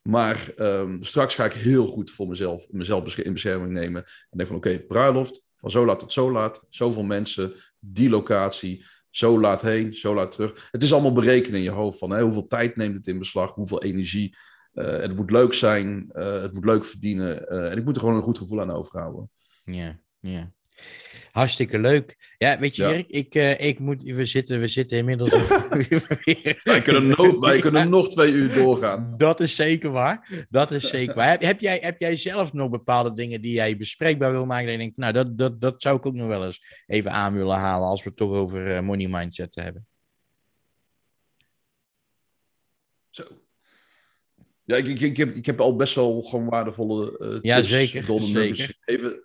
Maar um, straks ga ik heel goed voor mezelf, mezelf in bescherming nemen. En denk van oké, bruiloft, van zo laat tot zo laat. Zoveel mensen, die locatie, zo laat heen, zo laat terug. Het is allemaal berekenen in je hoofd van hoeveel tijd neemt het in beslag, hoeveel energie. Uh, het moet leuk zijn, uh, het moet leuk verdienen. Uh, en ik moet er gewoon een goed gevoel aan overhouden. Ja, ja. Hartstikke leuk. Ja, weet je, ja. Erik, ik, uh, ik moet, we, zitten, we zitten inmiddels. wij kunnen, wij kunnen nog twee uur doorgaan. Dat is zeker waar. Dat is zeker waar. Heb, heb, jij, heb jij zelf nog bepaalde dingen die jij bespreekbaar wil maken? En denkt, nou, dat, dat, dat zou ik ook nog wel eens even aan willen halen als we het toch over uh, money mindset hebben. Zo. Ja, ik, ik, ik, heb, ik heb al best wel gewoon waardevolle uh, ja, zeker, zeker. Even,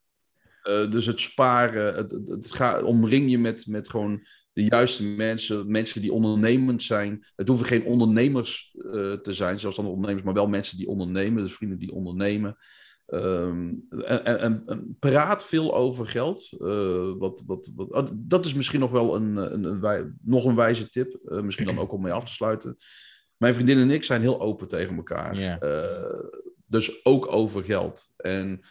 uh, dus het sparen, het, het, omring je met, met gewoon de juiste mensen, mensen die ondernemend zijn. Het hoeven geen ondernemers uh, te zijn, zelfs dan ondernemers, maar wel mensen die ondernemen, dus vrienden die ondernemen. Um, en, en, en, praat veel over geld. Uh, wat, wat, wat, oh, dat is misschien nog wel een, een, een wij, nog een wijze tip. Uh, misschien dan ook om mee af te sluiten. Mijn vriendin en ik zijn heel open tegen elkaar. Yeah. dus ook over geld. En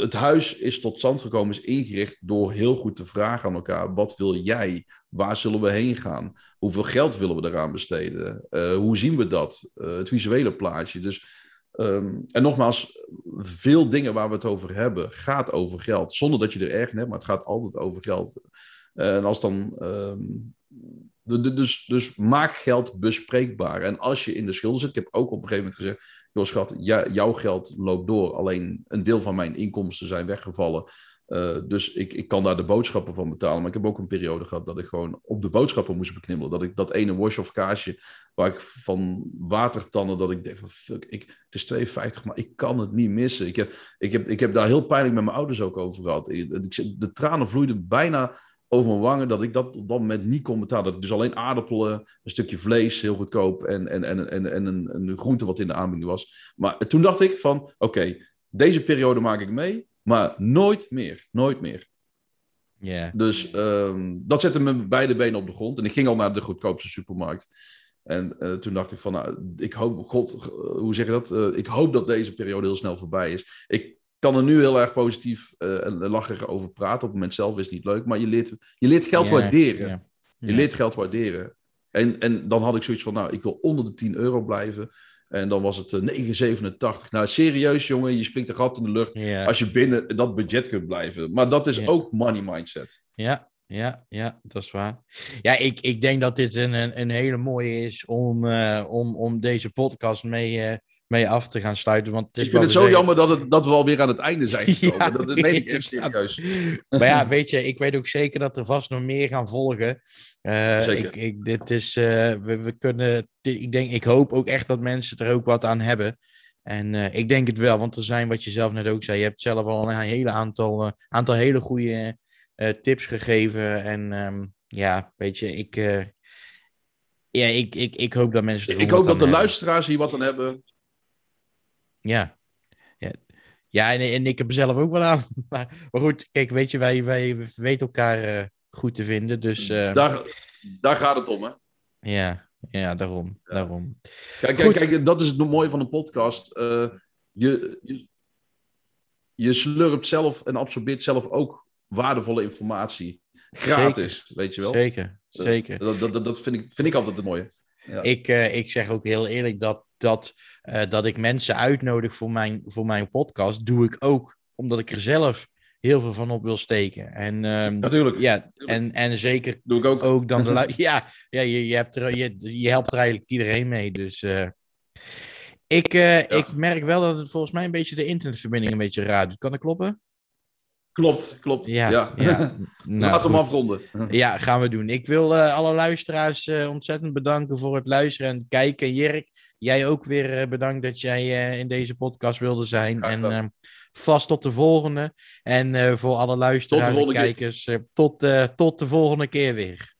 het huis is tot stand gekomen, is ingericht door heel goed te vragen aan elkaar: wat wil jij? Waar zullen we heen gaan? Hoeveel geld willen we eraan besteden? Uh, hoe zien we dat? Uh, het visuele plaatje. Dus, um, en nogmaals, veel dingen waar we het over hebben, gaat over geld. Zonder dat je er erg in hebt, maar het gaat altijd over geld. Uh, en als dan. De, dus, dus maak geld bespreekbaar. En als je in de schulden zit, ik heb ook op een gegeven moment gezegd joh schat, jouw geld loopt door. Alleen een deel van mijn inkomsten zijn weggevallen. Uh, dus ik, ik kan daar de boodschappen van betalen. Maar ik heb ook een periode gehad dat ik gewoon op de boodschappen moest beknibbelen. Dat ik dat ene wash of kaasje waar ik van watertannen, dat ik denk van fuck, ik, het is 2,50, maar ik kan het niet missen. Ik heb, ik, heb, ik heb daar heel pijnlijk met mijn ouders ook over gehad. De tranen vloeiden bijna over mijn wangen dat ik dat op dat moment niet kon betalen. Dat ik dus alleen aardappelen, een stukje vlees, heel goedkoop en, en, en, en, en een, een groente wat in de aanbieding was. Maar toen dacht ik van, oké, deze periode maak ik mee, maar nooit meer, nooit meer. Yeah. Dus um, dat zette me beide benen op de grond en ik ging al naar de goedkoopste supermarkt. En uh, toen dacht ik van, nou, ik hoop, god, hoe zeg je dat? Uh, ik hoop dat deze periode heel snel voorbij is. Ik kan er nu heel erg positief uh, en lacherig over praten. Op het moment zelf is het niet leuk, maar je leert, je leert geld yeah, waarderen. Yeah. Je leert geld waarderen. En, en dan had ik zoiets van, nou, ik wil onder de 10 euro blijven. En dan was het uh, 9,87. Nou, serieus jongen, je springt een gat in de lucht yeah. als je binnen dat budget kunt blijven. Maar dat is ook money mindset. Ja, ja, ja, dat is waar. Ja, ik, ik denk dat dit een, een, een hele mooie is om, uh, om, om deze podcast mee, uh, mee af te gaan sluiten. Want het is ik vind het zo jammer dat, het, dat we alweer aan het einde zijn gekomen. Ja, dat is nee, echt serieus. Maar ja, weet je, ik weet ook zeker dat er vast nog meer gaan volgen. Eh, Zeker. Ik, ik, dit is, eh, we, we kunnen, ik, denk, ik hoop ook echt dat mensen er ook wat aan hebben. En eh, ik denk het wel, want er zijn, wat je zelf net ook zei, je hebt zelf al een hele aantal, aantal hele goede tips gegeven. En ehm, ja, weet je, ik, ja, ik, ik, ik hoop dat mensen Ik hoop dat de hebben. luisteraars hier wat aan hebben. Ja. Ja, ja en, en ik heb er zelf ook wel aan. Maar, maar goed, kijk, weet je, wij, wij weten elkaar eh, goed te vinden. Dus eh, Daar, daar gaat het om, hè? ja, ja, daarom. daarom. Kijk, kijk, kijk, dat is het mooie van een podcast. Eh, je, je, je slurpt zelf en absorbeert zelf ook waardevolle informatie. Gratis, weet je wel. Zeker, zeker. Dat, dat, dat, vind, ik, vind ik altijd het mooie. Ja. Ik, ik zeg ook heel eerlijk dat, dat, eh, dat ik mensen uitnodig voor mijn, voor mijn podcast, doe ik ook omdat ik er zelf heel veel van op wil steken. En ehm, Natuurlijk, ja, en, en zeker doe ik ook. ook dan de ja, ja je, je, hebt er, je, je helpt er eigenlijk iedereen mee. Dus eh, ik, eh, ik merk wel dat het volgens mij een beetje de internetverbinding een beetje raar doet. Kan dat kloppen? Klopt, klopt. Ja, Ja. ja. Nou, Laat hem afronden. Ja, gaan we doen. Ik wil alle luisteraars ontzettend bedanken voor het luisteren en kijken. Jirk, jij ook weer eh, bedankt dat jij eh, in deze podcast wilde zijn. En gedaan. eh, vast tot de volgende. En eh, voor alle luisteraars en kijkers, tot, tot de volgende keer weer.